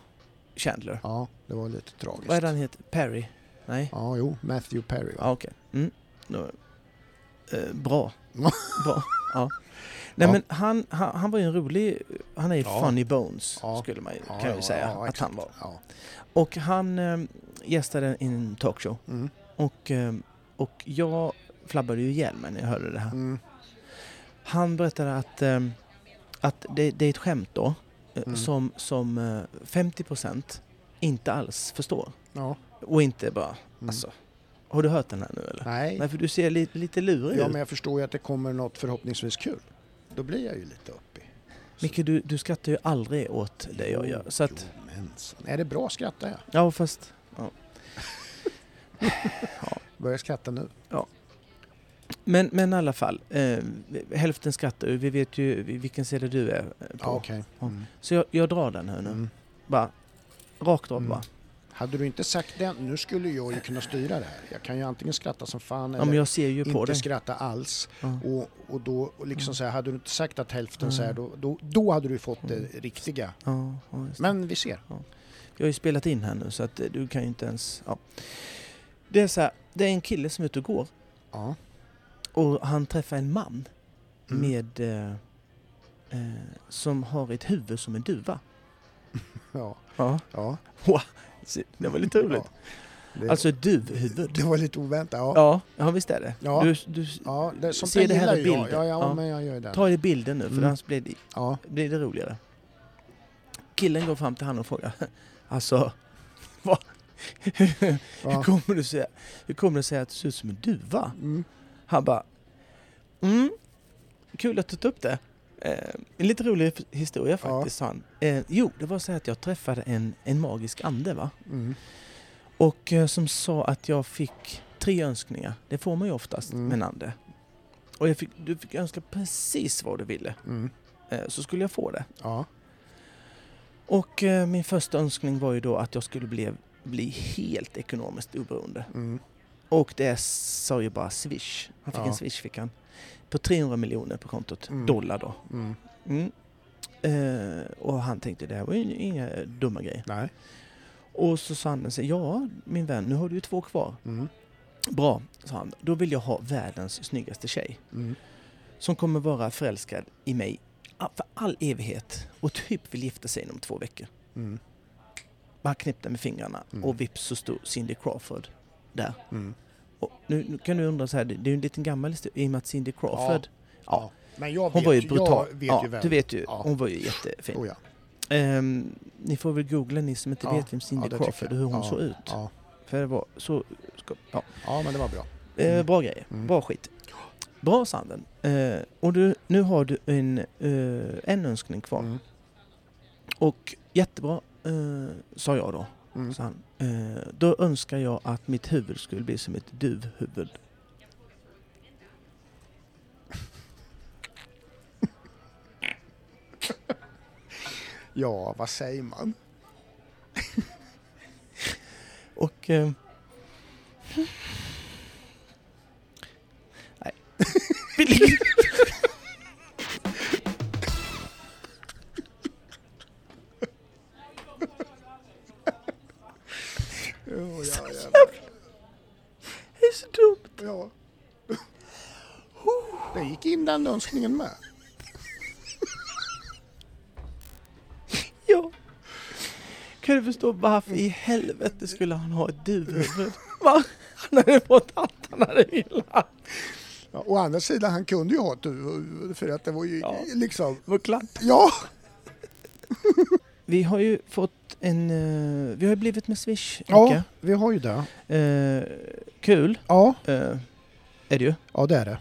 Chandler. ja, det var lite tragiskt. Vad är det han heter? Perry? Nej? Ja, jo, Matthew Perry. Ja, Va? okej. Mm. Eh, bra. Ja. bra. Ja. Nej Ja. men han, han, han var ju en rolig, han är ju Ja. funny bones Ja. skulle man ju, Ja, kan jag ja, ju säga ja, att exakt. han var. Ja. Och han eh, gästade i en talkshow Mm. och, eh, och jag flabbade ju ihjäl mig när jag hörde det här. Mm. Han berättade att, eh, att det, det är ett skämt då eh, Mm. som, som eh, 50% inte alls förstår. Ja. Och inte bara, Mm. alltså. Har du hört den här nu eller? Nej, Nej, för du ser lite, lite lurig ja, ut. men jag förstår ju att det kommer något förhoppningsvis kul. Då blir jag ju lite uppe. Micke, du, du skrattar ju aldrig åt det jag gör. Så att, Jo. Är det bra skrattar jag? ja fast... Börjar skratta nu. Men, men i alla fall, eh, hälften skrattar. Vi vet ju vilken sida du är eh, på. Ja. Ja. Mm. Så jag, jag drar den här nu. Mm. Bara, rakt av Mm. bara. Hade du inte sagt det, nu skulle jag ju kunna styra det här. Jag kan ju antingen skratta som fan Ja, eller inte dig. skratta alls. Ja. Och, och då och liksom Mm. så här, hade du inte sagt att hälften så här, Mm. då, då, då hade du fått det Mm. riktiga. Ja, ja, det. Men vi ser. Jag har ju spelat in här nu så att eh, du kan ju inte ens... Ja. Det är så här, det är en kille som är ute och går Ja. och han träffar en man Mm. med... Eh, eh, som har ett huvud som en duva. Ja. Ja. Det var lite roligt. Det, Alltså duvhuvud. det var lite oväntat. Ja. Ja, ja visst är det. Ja. Du, du, Ja, det, sånt Se där det här i bilden. Ja, ja, Ja. men jag gör det. ta det i bilden nu för Mm. annars blir det, Ja. blir det roligare. Killen går fram till honom och frågar Alltså, vad? hur, kommer du säga, hur kommer det sig att du ser ut som en duva? Mm. Han bara mm, Kul att du tog upp det. Eh, en lite rolig historia faktiskt, sa han. Eh, jo, det var så att jag träffade en, en magisk ande va? Mm. Och eh, som sa att jag fick tre önskningar. Det får man ju oftast Mm. med en ande. Och jag fick, du fick önska precis vad du ville. Mm. Så skulle jag få det. Ja. Och min första önskning var ju då att jag skulle bli, bli helt ekonomiskt oberoende. Mm. Och det sa ju bara Swish. Han fick Ja. en Swish fick han. På 300 miljoner på kontot. Mm. Dollar då. Mm. Mm. Eh, och han tänkte det här var ju inga dumma grejer. Nej. Och så sa han så, ja min vän nu har du ju två kvar. Mm. Bra, sa han. Då vill jag ha världens snyggaste tjej. Mm. Som kommer vara förälskad i mig för all evighet. Och typ vill gifta sig inom två veckor. Mm. Han knäppte med fingrarna Mm. och vips så stod Cindy Crawford där. Mm. Nu, nu kan du undra så här, det är ju en liten gammal historia i och med att Cindy Crawford, ja, Men jag hon vet, var ju brutal. Vet ja, ju du vet ju, hon var ju jättefin. Oh. Ehm, ni får väl googla ni som inte Ja, vet vem Cindy ja, Crawford och hur hon Ja, såg ut. Ja. För det var så, ja. ja, men det var bra. Eh, Mm. bra grejer, Mm. bra skit. Bra Sanden. Eh, och du, nu har du en, eh, en önskning kvar. Mm. Och jättebra, sa jag då. Mm. sa han. Eh, då önskar jag att mitt huvud skulle bli som ett duvhuvud. Ja, vad säger man? Och... Eh, nej. Är så dumt. ja. Det gick in den önskningen med. Ja. Kan du förstå varför i helvete skulle han ha ett duvhuvud? Va? Han hade fått allt han hade velat. Ja, å andra sidan, han kunde ju ha ett huvud för att det var ju Ja. liksom... Vad klart. Ja! Vi har ju fått en... eh, vi har ju blivit med Swish, Ja, Micke. vi har ju det. Eh, kul Ja, eh, är det ju. ja det är det.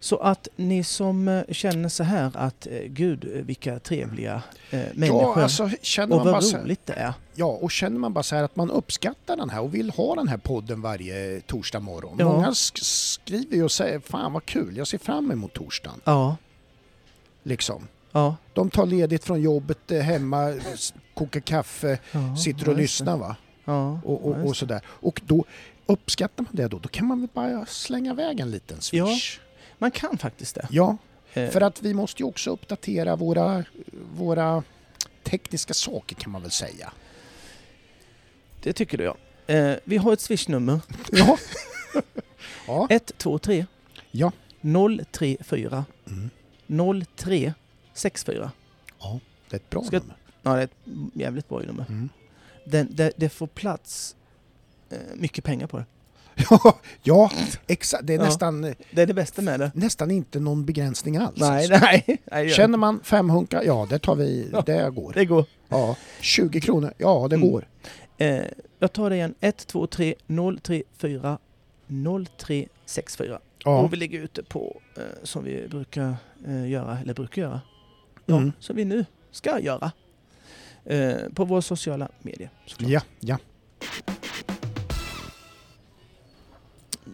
Så att ni som eh, känner så här att eh, gud eh, vilka trevliga eh, människor Ja, alltså känner och man bara vad så, roligt det är. ja, och känner man bara så här att man uppskattar den här och vill ha den här podden varje torsdag morgon. Ja. Många sk- skriver ju och säger fan vad kul, jag ser fram emot torsdagen. Ja, Liksom. Ja. De tar ledigt från jobbet eh, hemma, kokar kaffe, ja sitter och ja, lyssnar va? Ja, Och, ja, och, och sådär. Och då uppskattar man det då, då kan man väl bara slänga iväg en liten swish. det. Man kan faktiskt det. Ja, Eh, för att vi måste ju också uppdatera våra, våra tekniska saker kan man väl säga. Det tycker du ja. Eh, vi har ett swishnummer. Ja. ja. 123 Ja. 034 Mm. 0364. Ja, det är ett bra Ska- nummer. Ja, det är ett jävligt bra nummer. Mm. Den, det, det får plats eh, mycket pengar på det. Ja, ja exakt. Det är Ja. nästan, Det är det bästa med det. nästan inte någon begränsning alls. Nej, nej. nej Känner man fem hunkar, ja det tar vi, Ja. det går. det går. Ja. 20 kronor, ja det Mm. går. Eh, jag tar det igen. 1, 2, 3, 0, 3, 4, 0, 3, 6, 4. Ja. Och vi ligger ute på, eh, som vi brukar eh, göra, eller brukar göra. Ja, Mm. som vi nu ska göra. Eh, på våra sociala medier såklart. ja, ja.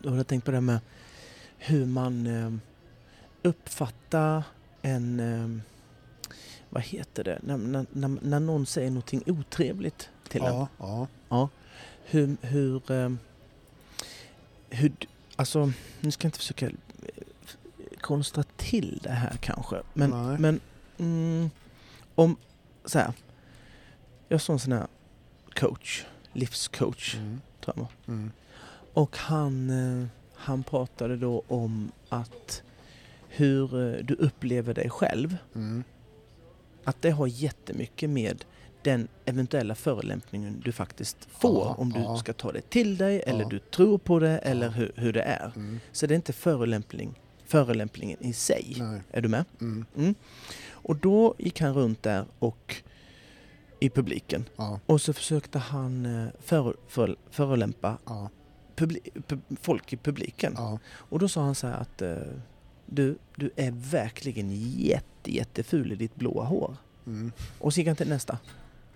Då har jag tänkt på det här med hur man eh, uppfattar en... Eh, vad heter det? När, när, när, när någon säger någonting otrevligt till en. ja, ja. Hur... hur, eh, hur alltså, nu ska jag inte försöka eh, konstra till det här kanske. Men, Nej. men mm, om... Så här. Jag såg en sån här coach, livscoach, Mm. tror jag. Mm. Och han, eh, han pratade då om att hur eh, du upplever dig själv. Mm. Att det har jättemycket med den eventuella förolämpningen du faktiskt får. Ja, om du ja. ska ta det till dig eller Ja. du tror på det eller hur, hur det är. Mm. Så det är inte förolämpning, förolämpningen i sig. Nej. Är du med? Mm. Och då gick han runt där och i publiken Ja, och så försökte han eh, för, för, förolämpa ja, publi, pub, folk i publiken. ja. Och då sa han så här att eh, du, du är verkligen jätte, jätteful i ditt blåa hår. Mm. Och så gick han till nästa.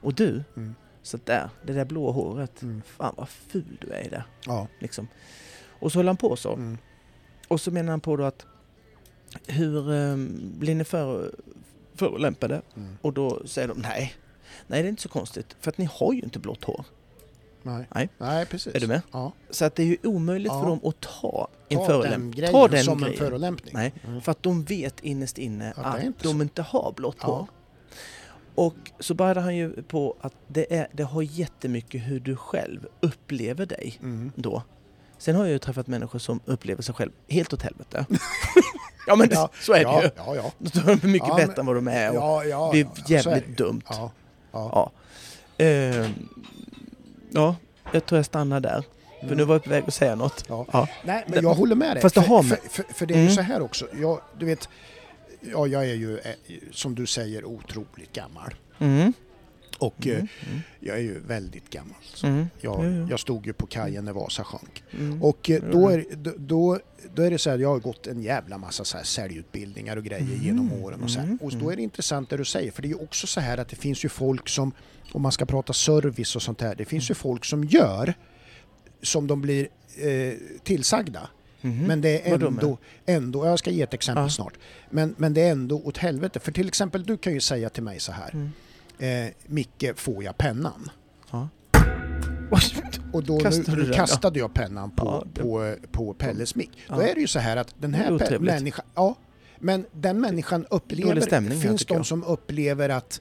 Och du, Mm. så där, det där blåa håret, Mm. fan vad ful du är i det. Ja. Liksom. Och så höll han på så. Mm. Och så menar han på då att hur eh, blir ni för, förolämpade? Mm. Och då säger de nej. Nej, det är inte så konstigt. För att ni har ju inte blått hår. Nej. Nej. Nej, precis. Är du med? Ja. Så att det är ju omöjligt Ja. för dem att ta en Ta den förolämpning. grejen Ta den som en grejen. förolämpning. Nej, Mm. För att de vet innerst inne Att att inte de så. inte har blått Ja. hår. Och så började han ju på att det, är, det har jättemycket hur du själv upplever dig Mm. då. Sen har jag ju träffat människor som upplever sig själv helt åt helvete. ja men det, Ja, så är ja, det ju. Ja, ja. De är mycket Ja, bättre men- än vad de är. Och ja, ja, det är är jävligt det ju. dumt. Ja, ja. Ja. Ehm, ja, jag tror jag stannar där. För Mm. nu var jag på väg att säga något. Ja. Ja. Nej, men jag håller med dig. Fast det för, har med- för, för, för det är ju Mm. så här också. Jag, du vet, ja, jag är ju, eh, som du säger, otroligt gammal. Mm. Och eh, Mm. Mm. jag är ju väldigt gammal. Så Mm. jag, Ja, ja. jag stod ju på kajen när Vasa sjönk. Mm. Och eh, då är, då, då, då är det så här, jag har gått en jävla massa så här säljutbildningar och grejer Mm. genom åren och så här. Och då är det intressant det du säger, för det är ju också så här att det finns ju folk som, om man ska prata service och sånt här, det finns ju folk som gör som de blir eh, tillsagda. Mhm. Men det är ändå, ändå, jag ska ge ett exempel Ja. snart, men, men det är ändå åt helvete. För till exempel, du kan ju säga till mig så här, Mm. Eh, Micke, får jag pennan? Ja. Och då Kastade nu, nu kastade jag pennan på, Ja, det- på, på Pelles mick. Då är det ju så här att den här människan, ja, men den människan upplever, stämning finns de jag. som upplever att,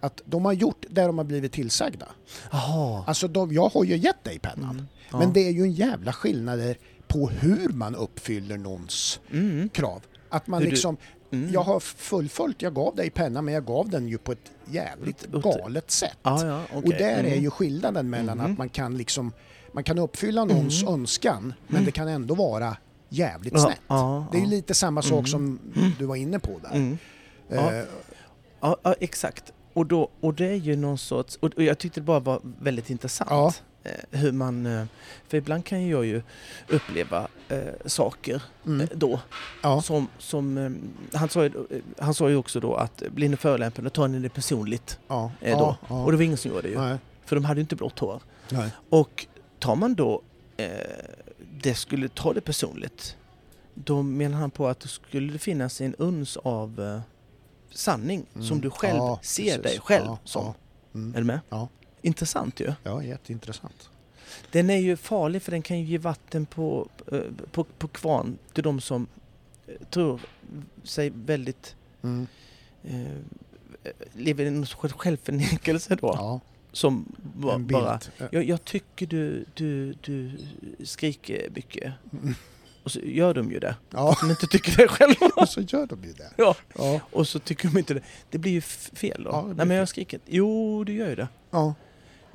att de har gjort det de har blivit tillsagda. Jaha. Alltså de, jag har ju gett dig pennan, Mm. Ja. men det är ju en jävla skillnad på hur man uppfyller någons Mm. krav. Att man Hur liksom, Mm. jag har fullföljt, jag gav dig pennan men jag gav den ju på ett jävligt galet sätt. Ja, ja, okej. Och där är Mm. ju skillnaden mellan Mhm. att man kan liksom man kan uppfylla någons Mm. önskan men Mm. det kan ändå vara jävligt snett. ja, Det är ju lite samma sak Mm. som du var inne på där. Mm. Ja. Ja, exakt. Och, då, och det är ju någon sorts... Och, och jag tyckte det bara var väldigt intressant. Eh, hur man... eh, För ibland kan jag ju uppleva eh, saker mm, eh, då. ja, Som, som, han, sa ju, han sa ju också då att blir ni förolämpade, tar ni det personligt. ja, Eh, då. ja. Och det var ingen som gjorde det ju. Nej, För de hade ju inte blått hår. nej. Och tar man då eh, det skulle ta det personligt, då menar han på att det skulle finnas en uns av sanning Mm. som du själv ser precis. dig själv som. Mm. Är du med? Intressant ju. ja, jätteintressant. Den är ju farlig för den kan ju ge vatten på, eh, på, på kvarn till de som eh, tror sig väldigt Mm. eh, lever i en sorts självförnekelse då. Ja, Som ba, bara Jag, jag tycker du, du, du skriker mycket. Mm. Och så gör de ju det. Ja, De inte tycker det själva. och så gör de ju det. Ja. Ja. Och så tycker de inte det. Det blir ju fel då. Ja, Nej men jag skrikit. Jo, du gör ju det. ja.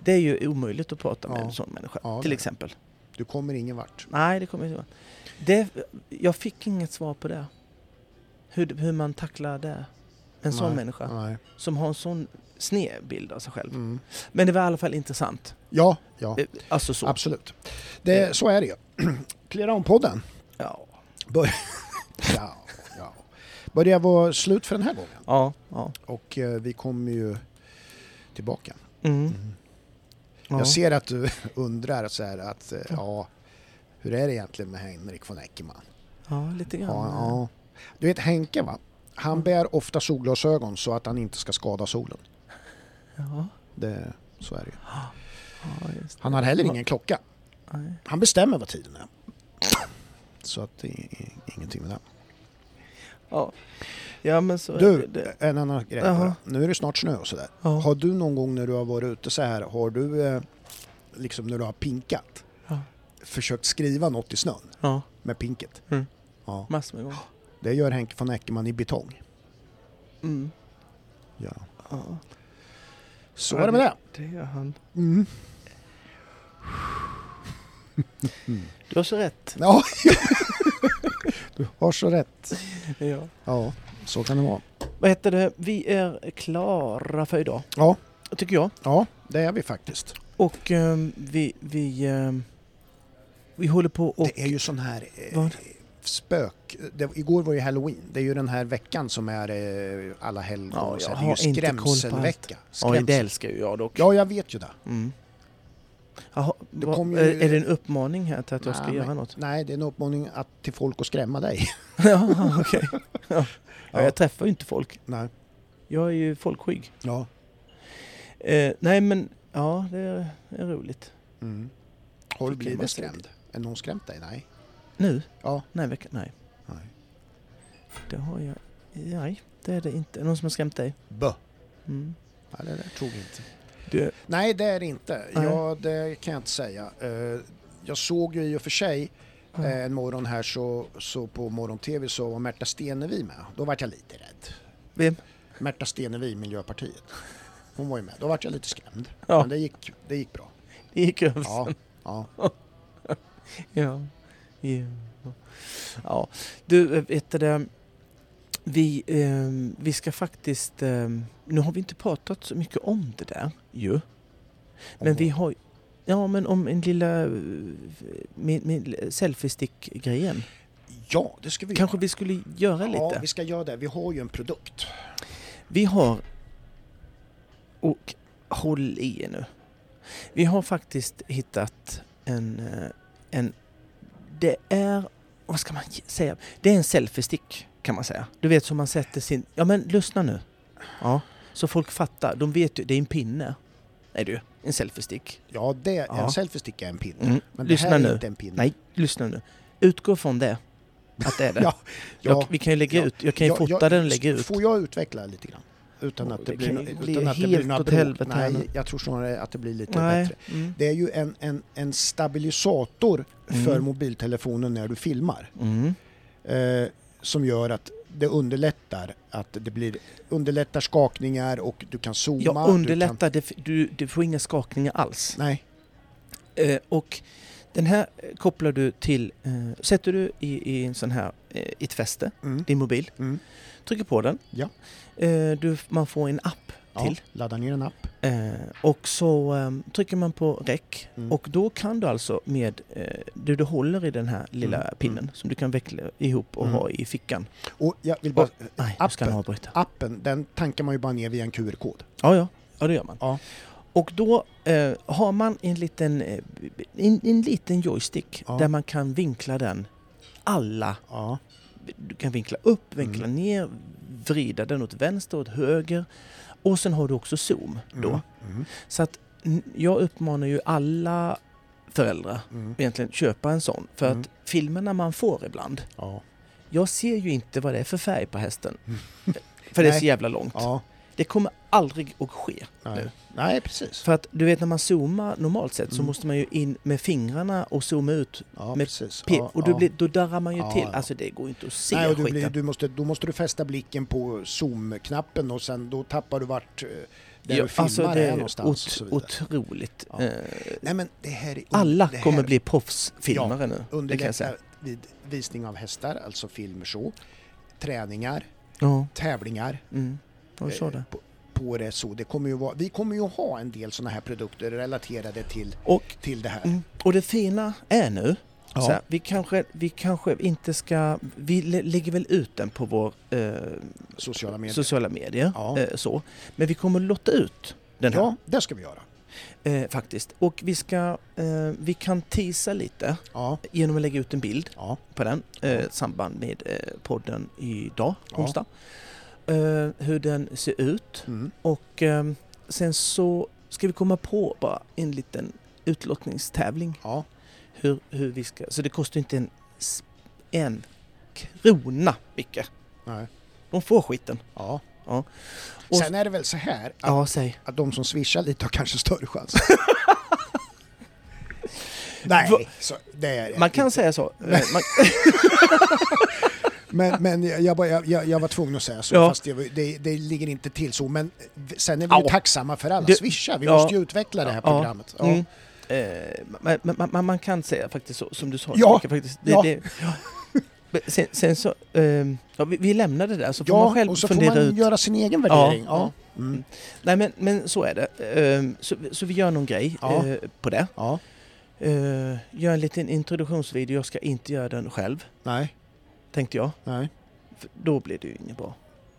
Det är ju omöjligt att prata med Ja. en sån människa. Ja, till exempel. Du kommer ingen vart. Nej, det kommer inte. Det, jag fick inget svar på det. Hur, hur man tacklar det. En sån Nej, människa. Nej. Som har en sån sned bild av sig själv. Mm. Men det var i alla fall intressant. Ja, ja. Eh, Alltså så. Absolut. Det, så är det ju. Clear on-podden. Ja. Ja, ja. Börjar vara slut för den här gången. Ja. ja. Och eh, vi kommer ju tillbaka. Mm. ja. Jag ser att du undrar så här att, eh, ja, hur är det egentligen med Henrik von Eckermann? ja, lite grann. Ja. Du vet Henke va? Han bär ofta solglasögon så att han inte ska skada solen. Ja. Det, så är det ju. Han har heller ingen klocka. Nej. Han bestämmer vad tiden är. Så att det är ingenting med det. Ja. ja, men så Du, det. en annan grej bara. Nu är det snart snö och sådär. Ja. Har du någon gång när du har varit ute så här, har du eh, liksom när du har pinkat, Ja. försökt skriva något i snön med pinket? Mm. Ja, massor med gånger. det gör Henke von Eckermann i betong. Mm. Ja. Ja. Så Ja, är det med det. Det gör han. Mm. Du har så rätt. Ja, du har så rätt. Ja. Ja, så kan det vara. Vad heter det? Vi är klara för idag, Ja, tycker jag. ja det är vi faktiskt. Och ehm, vi, vi, ehm, vi håller på och... Det är ju sån här eh, spök. Det, igår var ju halloween. Det är ju den här veckan som är eh, alla helgon. Ja, jag här. det är ju har inte koll på allt. skrämselvecka. Ja, Skrämsel. det älskar ju jag dock. Ja, jag vet ju det. Mm. Jaha, vad- ju- är, det en uppmaning här till att jag ska Nej, göra något? Nej, det är en uppmaning att, till folk att skrämma dig. ja, okej. Ja. Ja, Ja. jag träffar ju inte folk. Nej. Jag är ju folkskygg. Ja. Eh, nej, men ja, det är, det är roligt. Mm. Har du blivit skrämd? Är någon skrämt dig? Nej. Nu? Ja. Nej, vecka, nej. Nej. Det har jag... Nej, det är det inte. Är någon som har skrämt dig? Bö. Mm. Nej, det där tror vi inte. Du, Nej, det är det inte. Nej. Ja, det kan jag inte säga. Eh, Jag såg ju i och för sig eh, en morgon här så, så på morgon-tv så var Märta Stenevi med. Då vart jag lite rädd. Vem? Märta Stenevi, Miljöpartiet. Hon var ju med. Då vart jag lite skrämd. Ja. Men det gick, det gick bra. Det gick över Ja, sen. ja. Ja. ja. Ja. Du, äh, vet du det? Vi, ehm, vi ska faktiskt... ehm, nu har vi inte pratat så mycket om det där ju. Men vi har... Ja, men om en lilla... eh, Min, min selfiestick-grejen. Ja, det ska vi Kanske göra. vi skulle göra Ja, lite. vi ska göra det. Vi har ju en produkt. Vi har... Och håll i er nu. Vi har faktiskt hittat en... eh, en det är... Vad ska man säga? Det är en selfiestick kan man säga. Du vet som man sätter sin... Ja men lyssna nu. Ja. Så folk fattar. De vet ju. Det är en pinne. Är ju. En selfiestick. Ja, det, Ja. en selfiestick är en pinne. Mm. Men Lyssna det här är nu. inte en pinne. Nej, lyssna nu. Utgå från det. Att det är det. Ja, jag, ja. vi kan ju lägga Ja. ut. Jag kan ju Ja, fota jag- den och lägga ut. Får jag utveckla lite grann? Utan att det, Det blir, utan bli att det blir några bråk. Nej, jag tror snarare att det blir lite Nej. bättre. Mm. Det är ju en, en, en stabilisator Mm. för mobiltelefonen när du filmar. Mm. Eh, som gör att det underlättar att det blir underlättar skakningar och du kan zooma. Jag Du kan, underlättar. Du, du får inga skakningar alls. nej, Eh, och den här kopplar du till, eh, sätter du i, i en sån här, eh, i ett fäste, mm, din mobil, mm, trycker på den. Ja. Eh, du, man får en app ja, till. ladda ner en app. Eh, och så eh, trycker man på räck Mm. och då kan du alltså med eh, det du håller i den här lilla Mm, pinnen mm. som du kan veckla ihop och Mm. ha i fickan. Och jag vill bara, Nej, nu ska Appen. appen, den tankar man ju bara ner via en QR-kod. Ja, ja, ja det gör man. Ja. Och då eh, har man en liten, eh, en, en liten joystick Ja. där man kan vinkla den alla. Ja, Du kan vinkla upp, vinkla Mm. ner, vrida den åt vänster, åt höger. Och sen har du också zoom då. mm, mm, Så att jag uppmanar ju alla föräldrar mm, egentligen köpa en sån. För Mm. att filmerna man får ibland, ja, jag ser ju inte vad det är för färg på hästen. Mm. För det är så jävla långt. ja, Det kommer aldrig att ske Nej, nu. Nej precis. För att du vet när man zoomar normalt sett så Mm. måste man ju in med fingrarna och zooma ut Ja, med precis. Ja, och då, blir, då darrar man ju Ja, till. Alltså det går inte att se Nej, och du blir, du måste, då måste du fästa blicken på zoom-knappen och sen då tappar du vart eh, där Ja, du filmar alltså det är någonstans. ot- otroligt. Ja. Eh, Nej men det här är... alla det här kommer bli proffsfilmare nu. Underlättar vid visning av hästar, alltså filmer så. Träningar, tävlingar. mm. Jag sa eh, det. På, på det så. Det kommer ju vara, vi kommer ju ha en del sådana här produkter relaterade till, Och, till det här. mm, och det fina är nu Ja. Så här, vi, kanske, vi kanske inte ska... Vi lä- lägger väl ut den på vår eh, Sociala medier. sociala medier. Ja. Eh, så. Men vi kommer lotta ut den här Ja, det ska vi göra. eh, faktiskt. Och vi ska... Eh, vi kan teasa lite Ja, genom att lägga ut en bild ja, på den eh, i samband med eh, podden idag, Ja. onsdag. Eh, hur den ser ut. mm. Och eh, sen så ska vi komma på bara en liten utlottningstävling. ja. Hur, hur vi ska... Så det kostar inte en, en krona, Micke. Nej. De får skiten. ja. Och- Sen är det väl så här att, Ja, säg. att de som swishar lite har kanske större chans. Nej, så det är Man kan inte. säga så. Eh, Man, Men, men jag, jag, jag, jag, var tvungen att säga så, Ja. fast det, det, det ligger inte till så. Men sen är vi ju tacksamma för alla Det- swishar. Vi ja. måste ju utveckla det här Ja. programmet. Mm. eh, man, man, man, kan säga faktiskt så, som du sa. Ja. Faktiskt, det, Ja. det, Sen, sen så... ja, vi, vi lämnar det där så får man själv och så får fundera man ut. göra sin egen värdering. Ja, Ja. Mm. Nej men, men så är det. Ehm, så, så vi gör någon grej eh, på det. Uh, gör en liten introduktionsvideo. Jag ska inte göra den själv, Nej. Tänkte jag. Nej. För då blir det ju inget bra.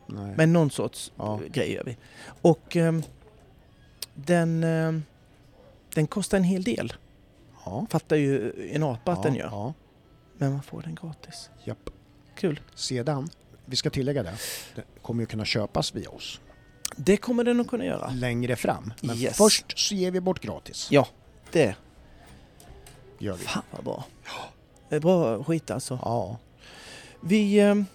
Nej. Men någon sorts Ja. eh, grej gör vi. Och ehm, den, ehm, den kostar en hel del. ja. Fattar ju en apa att ja. den gör. Ja. Men man får den gratis. Japp. Kul. Sedan, vi ska tillägga det, det kommer ju kunna köpas via oss Det kommer den att kunna göra. längre fram. Men Yes. först så ger vi bort gratis. Ja, det. Gör vi. Fan vad bra. Det är bra skit alltså. Ja. Vi ehm,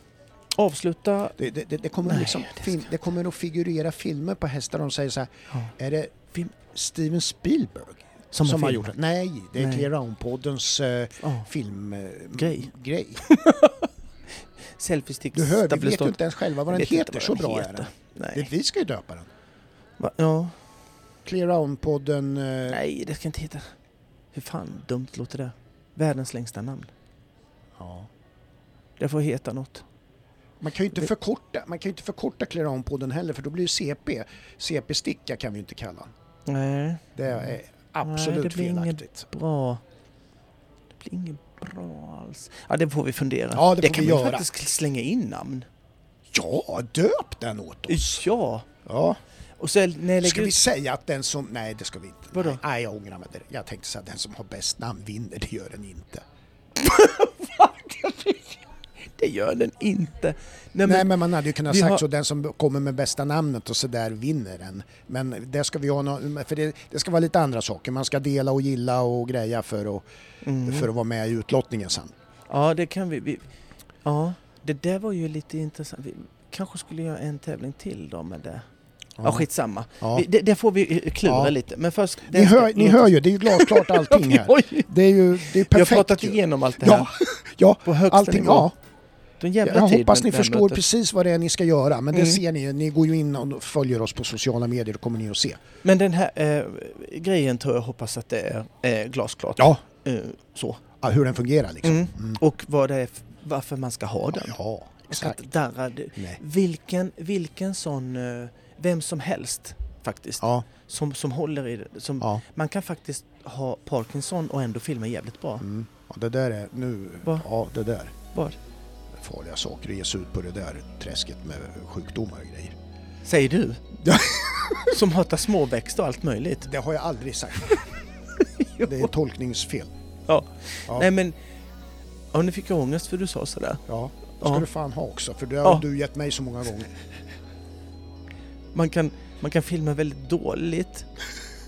avslutar... Det, det, det, det, kommer Nej, liksom, det film, det kommer att figurera filmer på hästar. De säger så här, Ja. är det Film- Steven Spielberg Som, som, har gjort det? Nej, det är Nej. Clear Round-poddens eh, Ja. filmgrej. Grej. grej. Selfiestick. Du hör, vi vet ju inte ens själva vad den vet heter. vad Så den bra är heter. den. Nej. Det, vi ska ju döpa den. Va? Ja. Clear Round-podden... Eh, Nej, det ska inte heta... Hur fan dumt låter det? Världens längsta namn. ja. Det får heta något. Man kan ju inte Det- förkorta, man kan inte förkorta Clear Round-podden heller för då blir det CP. CP-sticka kan vi ju inte kalla den. Nej, Det är absolut det blir inget- felaktigt. bra. Det blir inget bra alls. Ja, det får vi fundera. Ja, det får kan vi man göra. faktiskt slänga in namn. Ja, döp den åt oss! Ja. Ja. Och så när Ska vi ut... säga att den som... Nej, det ska vi inte. Vadå? Nej, nej, jag ångrar mig. Det- Jag tänkte säga att den som har bäst namn vinner. Det gör den inte. Det gör den inte. Nej, Nej, men, men man hade ju kunnat sagt har- så. Den som kommer med bästa namnet och så där vinner den. Men det ska vi ha nå- för det, det ska vara lite andra saker. Man ska dela och gilla och greja för att, mm. för att vara med i utlottningen sen. Ja, det kan vi, vi... Ja, det där var ju lite intressant. Vi kanske skulle göra en tävling till då med det. Ja, skitsamma. Ja. Vi, det, det får vi klura Ja. lite. Men först... Ni, hör, ni hör ju, det är ju glasklart allting här. Det är ju det är perfekt. vi har pratat igenom allt det här Ja, ja på allting. nivå. Ja. En jävla Jag tid hoppas med ni förstår mötet. precis vad det är ni ska göra. Men det Mm. ser ni ju. Ni går ju in och följer oss på sociala medier. Då kommer ni att se. Men den här eh, grejen tror jag hoppas att det är eh, glasklart. Ja, Eh, så. ja, hur den fungerar liksom. Mm. Mm. Och vad det är, varför man ska ha den. Ja, exakt. darra, vilken, vilken sån, eh, vem som helst faktiskt, Ja, som, som håller i det. Som, ja. Man kan faktiskt ha Parkinson och ändå filma jävligt bra. Mm. ja, det där är nu... Va? Ja, det där. Vad? Farliga saker att ge sig ut på det där träsket med sjukdomar och grejer. Säger du? Ja. som hatar småväxt och allt möjligt. Det har jag aldrig sagt. Det är tolkningsfel. Ja. Ja. Nej men, ja, nu fick jag ångest för du sa sådär. Ja, det ska Ja. du fan ha också. För det har Ja. du gett mig så många gånger. Man kan, man kan filma väldigt dåligt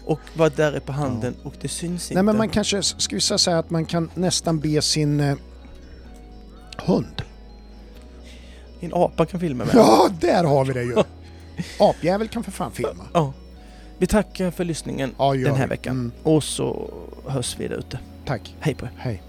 och vara där på handen och det syns inte. Nej men man kanske, ska vi säga att man kan nästan be sin eh, hund. En apa kan filma med. Ja, där har vi det ju! Apjävel kan för fan filma. Ja. Vi tackar för lyssningen Ja, den här vi. veckan. Mm, Och så hörs vi där ute. tack. Hej på er. Hej.